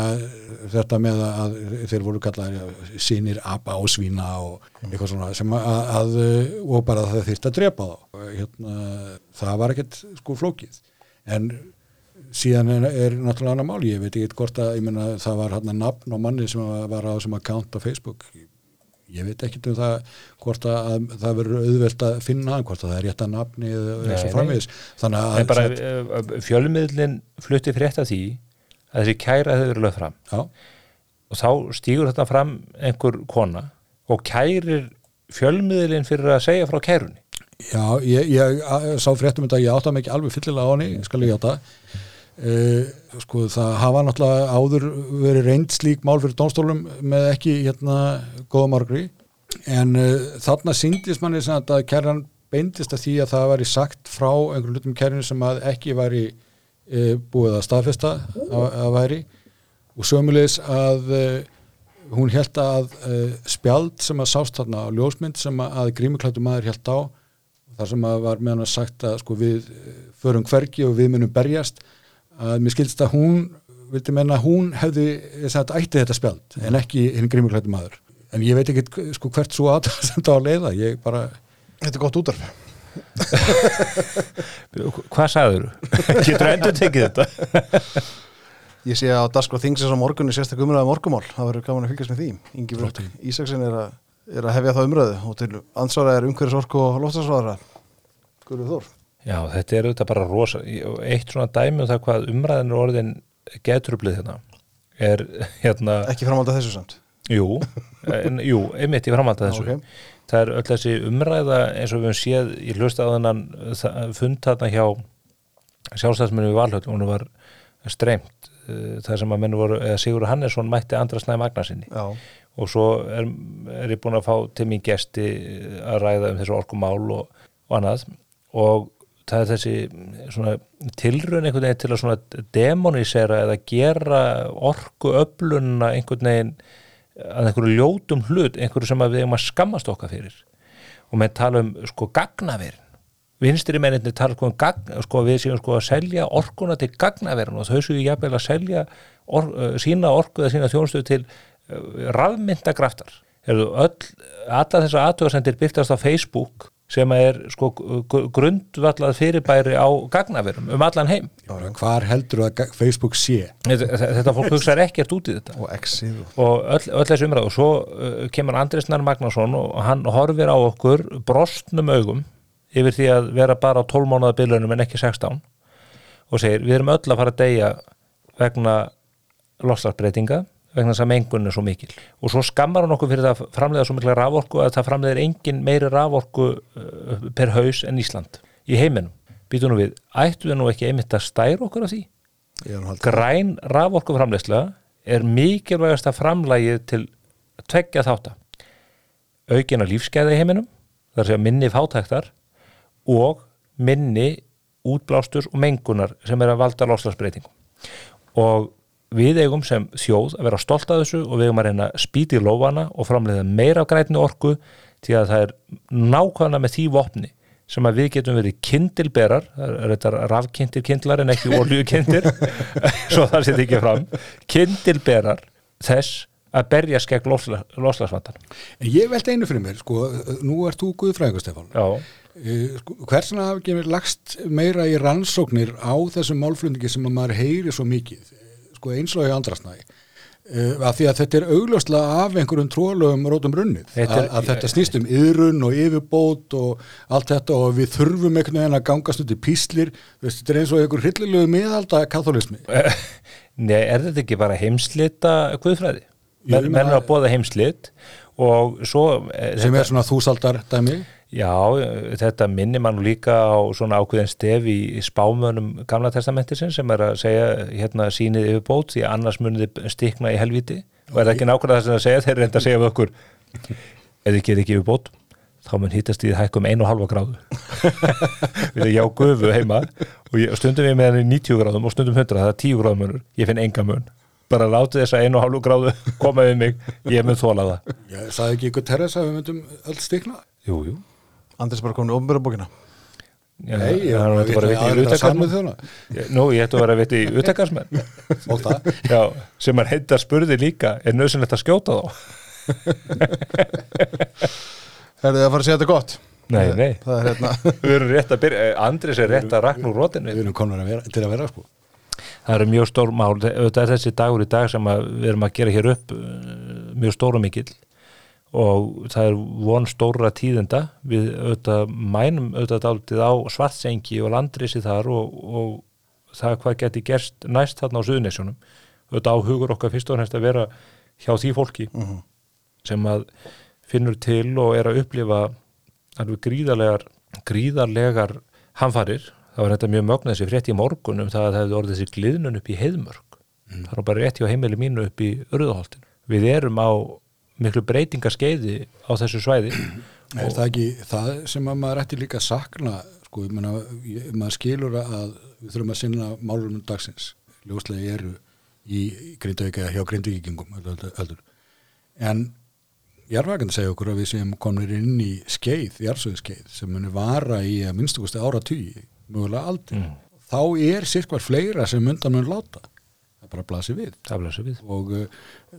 þetta með að þeir voru kallaðir sínir apa og svína og eitthvað svona sem að, að og bara það þyrst að drepa þá. Hérna, það var ekkert sko flókið. En síðan er, er náttúrulega annar mál, ég veit ekki hvort að ég meina það var hann nafn á manni sem var á sem account á Facebook. Ég veit ekki um það hvort að það verður auðvelt að finna hann, hvort að það er rétt að nafni eða eins og nei. framvegis. Þannig að, að uh, fjölmiðlin flutti frétta því að þessi kæra hefur lögð fram. Já, og þá stígur þetta fram einhver kona og kærir fjölmiðlin fyrir að segja frá kærunni. Já, ég, ég sá fréttum þetta, ég átta ekki alveg fyllilega á henni, skal ég átta uh, sko það hafa náttúrulega áður verið reynd slík mál fyrir dómstólum með ekki hérna góða margri. En uh, þarna síndist manni sem að kæran beindist að því að það væri sagt frá einhverjum hlutum í kærinu sem að ekki væri búið að staðfesta að, væri. Og sömulegis að uh, hún held að uh, spjald sem að sást þarna á ljósmynd sem að grímuklættu maður held á þar sem að var með hann að sagt að sko við förum hvergi og við munum berjast að mér skildist að hún vildi menna að hún hefði sagt, ætti þetta spjald en ekki hinn grímuklættu maður. En ég veit ekki sko hvert svo að sem það á að leiða ég bara, Þetta er gott útarf hvað sagður getur endur tekið þetta? Ég sé að á Daskva Þingsins á morgunni sérstak umræða morgumál, það verður gaman að fylgjast með því. Ingi Björk Ísaksen er er að hefja það umræðu og til ansvara er umhverjus orku og loftarsvara Guðrið Þór. Já þetta er auðvitað bara rosa og eitt svona dæmi um það hvað umræðin er orðin geturblið hérna er hérna Ekki framálda þessu samt? Jú, en, jú, einmitt í framhald að þessu. Ok. Það er öll þessi umræða eins og við höfum séð í hlusta á þennan það- fund þarna hjá sjálfstæðsmennu við Valhöll, hún var streymt það sem að menn voru, eða Sigur Hannesson mætti Andra Snæði Magnarsinni Já, og svo er, er ég búin að fá til mín gesti að ræða um þessu orkumál og, og annað. Og það er þessi tilraun einhvern veginn til að demonisera eða gera orku öflunna einhvern veginn að einhverju ljótum hlut, einhverju sem við eigum að skammast okkar fyrir. Og með tala um sko gagnaverin. Vinstri menninni tala sko um gagn, sko við séum sko að selja orkuna til gagnaverin og þau séu jafnvel að selja or, sína orku eða sína þjónustöðu til rafmyndagraftar öll, alla þessar aðtöðarsendir byrtast á Facebook sem er sko grundvallað fyrirbæri á gagnaverum um allan heim. Hvar heldur þú að Facebook sé? þetta, fólk hugsaður ekkert út í þetta. Og og... öll, öll þessi umræð og svo uh, kemur Andrisnar Magnason og hann horfir á okkur brostnum augum yfir því að vera bara á 12 mánuða bylunum en ekki 16 og segir við erum öll að fara að deyja vegna loslarbreytinga vegna þess að mengun er svo mikil og svo skammar hann okkur fyrir að framlega svo mikla raforku að það framlega engin meiri raforku uh, per haus en Ísland í heiminum. Býtu nú við, ættu við nú ekki einmitt að stæra okkur af því? Er Græn raforku framlegsla er mikilvægast að framlægið til tveggja þátta. Aukina lífskeiða í heiminum, þar segja minni fátæktar og minni útblástur og mengunar sem er að valda loslasbreytingum. Og við eigum sem þjóð að vera stolt af þessu og við eigum að reyna að spýti lófana og framleiða meira af grænni orku því að það er nákvæmlega með því vopni sem að við getum verið kindilberar, það er þetta rafkindir kindlar en ekki oljukindir svo það setja ekki fram kindilberar þess að berja skegg loslagsvandan ég veldi einu fyrir mér, sko, nú ert þú Guðfræðingur Stefán. Já, Uh, sko, Hversna hafi ekki mér lagst meira í rannsóknir á þessum málflutningi sem að maður heyri svo mikið, sko eins og í andrasnæði. Uh, að því að þetta er augljóslega af einhverjum trólum rótum runnið, Þetta er- að, að þetta snýst um yðrun og yfirbót og allt þetta og við þurfum einhvern veginn að gangast út í píslir, Þú veist, þetta er eins og einhver hryllilegu miðalda katholismi. Nei, er þetta ekki bara heimslita guðfræði? Menn er að bóða heimslit og svo eh, sem þetta, er svona þúsaldar dæmi. Já, þetta minnir mann líka á svona ákveðin stef í, spámönum gamla testamentisinn sem er að segja hérna sínið yfir bót því annars munið þið stikna í helvíti. Og er það ekki nákvæmlega sem það segja þeir reynda að segja við okkur ef þið gerir ekki yfir bót þá mun hittast í hækkum einu og halva gráðu. Við erum já gufu heima. Og ég, stundum við með hann í 90 gráðum og stundum 100, það er 10 gráðum munur. Ég finn enga mun, bara láti þess að einu og halva gráðu koma við mig, ég mun þóla það. Ég sagði ekki ykkur Teresa að við myndum öll stikna. Jú, jú Andris bara komin í ofnbjörnbókina Já, Nei, ég það var bara að vita í að samu utakarsmenn þjóna. Ég- Nú, ég ætti að vera að vita í það. Já, sem er heita spurði líka. Er nöðsynlegt að skjóta þá? Er þið að fara að segja þetta gott? Nei, nei, Það er hérna við erum rétt að byrja eh, Andris er rétt að rakna úr rótinu Við erum konar að vera, til að vera sko. Það eru mjög stór mál, þetta er þessi dagur í dag sem að við erum að gera hér upp uh, mjög stóra mikill og það er von stóra tíðenda við auðvitað mænum auðvitað dálítið á svartsengi og landrisi þar og, og það hvað geti gerst næst þarna á Suðunisjónum auðvitað á hugur okkar fyrst og næst að vera hjá því fólki sem að finnur til og er að upplifa alveg gríðarlegar gríðarlegar hamfarir. Það var þetta mjög mögn þessi frétt í morgun um það að það hefði orðið þessi gliðnun upp í heiðmörk. Það er nú bara rétt hjá heimili mínu upp í urðaholtinu við erum á miklu breytingaskeiði á þessu svæði. Er það ekki það sem að maður ætti líka að sakna sko, ég meina, ég, maður skilur að við þurfum að sinna málunum dagsins. Ljóslega eru í Grindavík eða hjá Grindavíkingum en jarðvægandi segja okkur að við séum komnir inn í skeið, jarðsöðu skeið sem muni vara í að minnstugusti ára tugi mögulega aldrei Mm. þá er sirkvar fleira sem undan mun láta það bara blasir við blæsum við og uh,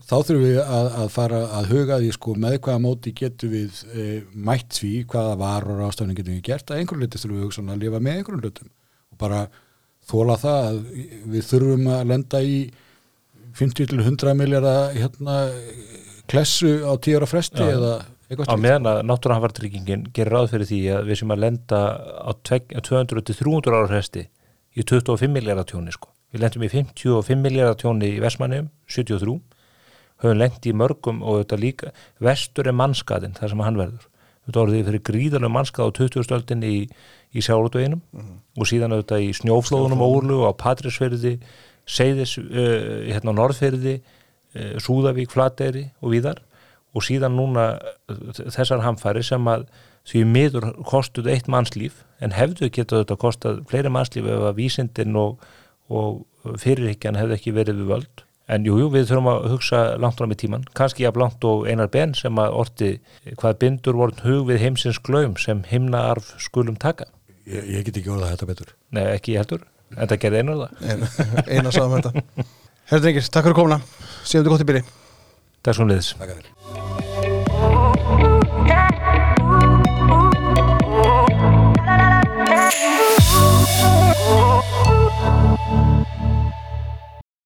þá þurfum við að, að fara að huga því sko með hvaða móti getum við uh, mætt því hvaða varur ástöfning getum við gert að einhverjum hluti þurfum við hugsa að lifa með einhverjum hlutum og bara þóla það að við þurfum að lenda í 50 til 100 miljardar hérna klessu á 10 ára fresti Já. eða á meðan að náttúruhanfartryggingin gerir ráð fyrir því að við sem að lenda á tveg- 200 til 300 ára hresti í 25 miljardar tjóni sko. Við lendum í 55 miljardar tjóni í Vestmannum 73 höfum lent í mörgum og þetta líka vestur er mannskaðin þar sem hann verður. Þetta voruð því fyrir gríðarlega mannskað á 20 stöldin í, í sjálfutveginum og síðan auðvitað í snjóflóðunum og á Patrísferði Seyðis, uh, hérna á Norðferði uh, Súðavík, Flateyri og víðar. Og síðan núna þessar hamfæri sem að því miður kostuð eitt mannslíf en hefðu getað þetta kostað fleiri mannslíf ef að vísindin og, og fyrirhyggjan hefðu ekki verið við völd. En jú, jú, við þurfum að hugsa langt fram í tíman, kannski jafn langt og einar ben sem að orti hvað bindur vorn hug við heimsins glaum sem himnaarf skulum taka. Ég, ég get ekki orðað þetta betur. Nei, ekki ég heldur, en það gerði einar það. Ein, eina sagðum þetta. Herra drengir, takk fyrir komuna. Séum þetta gott í byrji Takk svo liðis Takk að þér.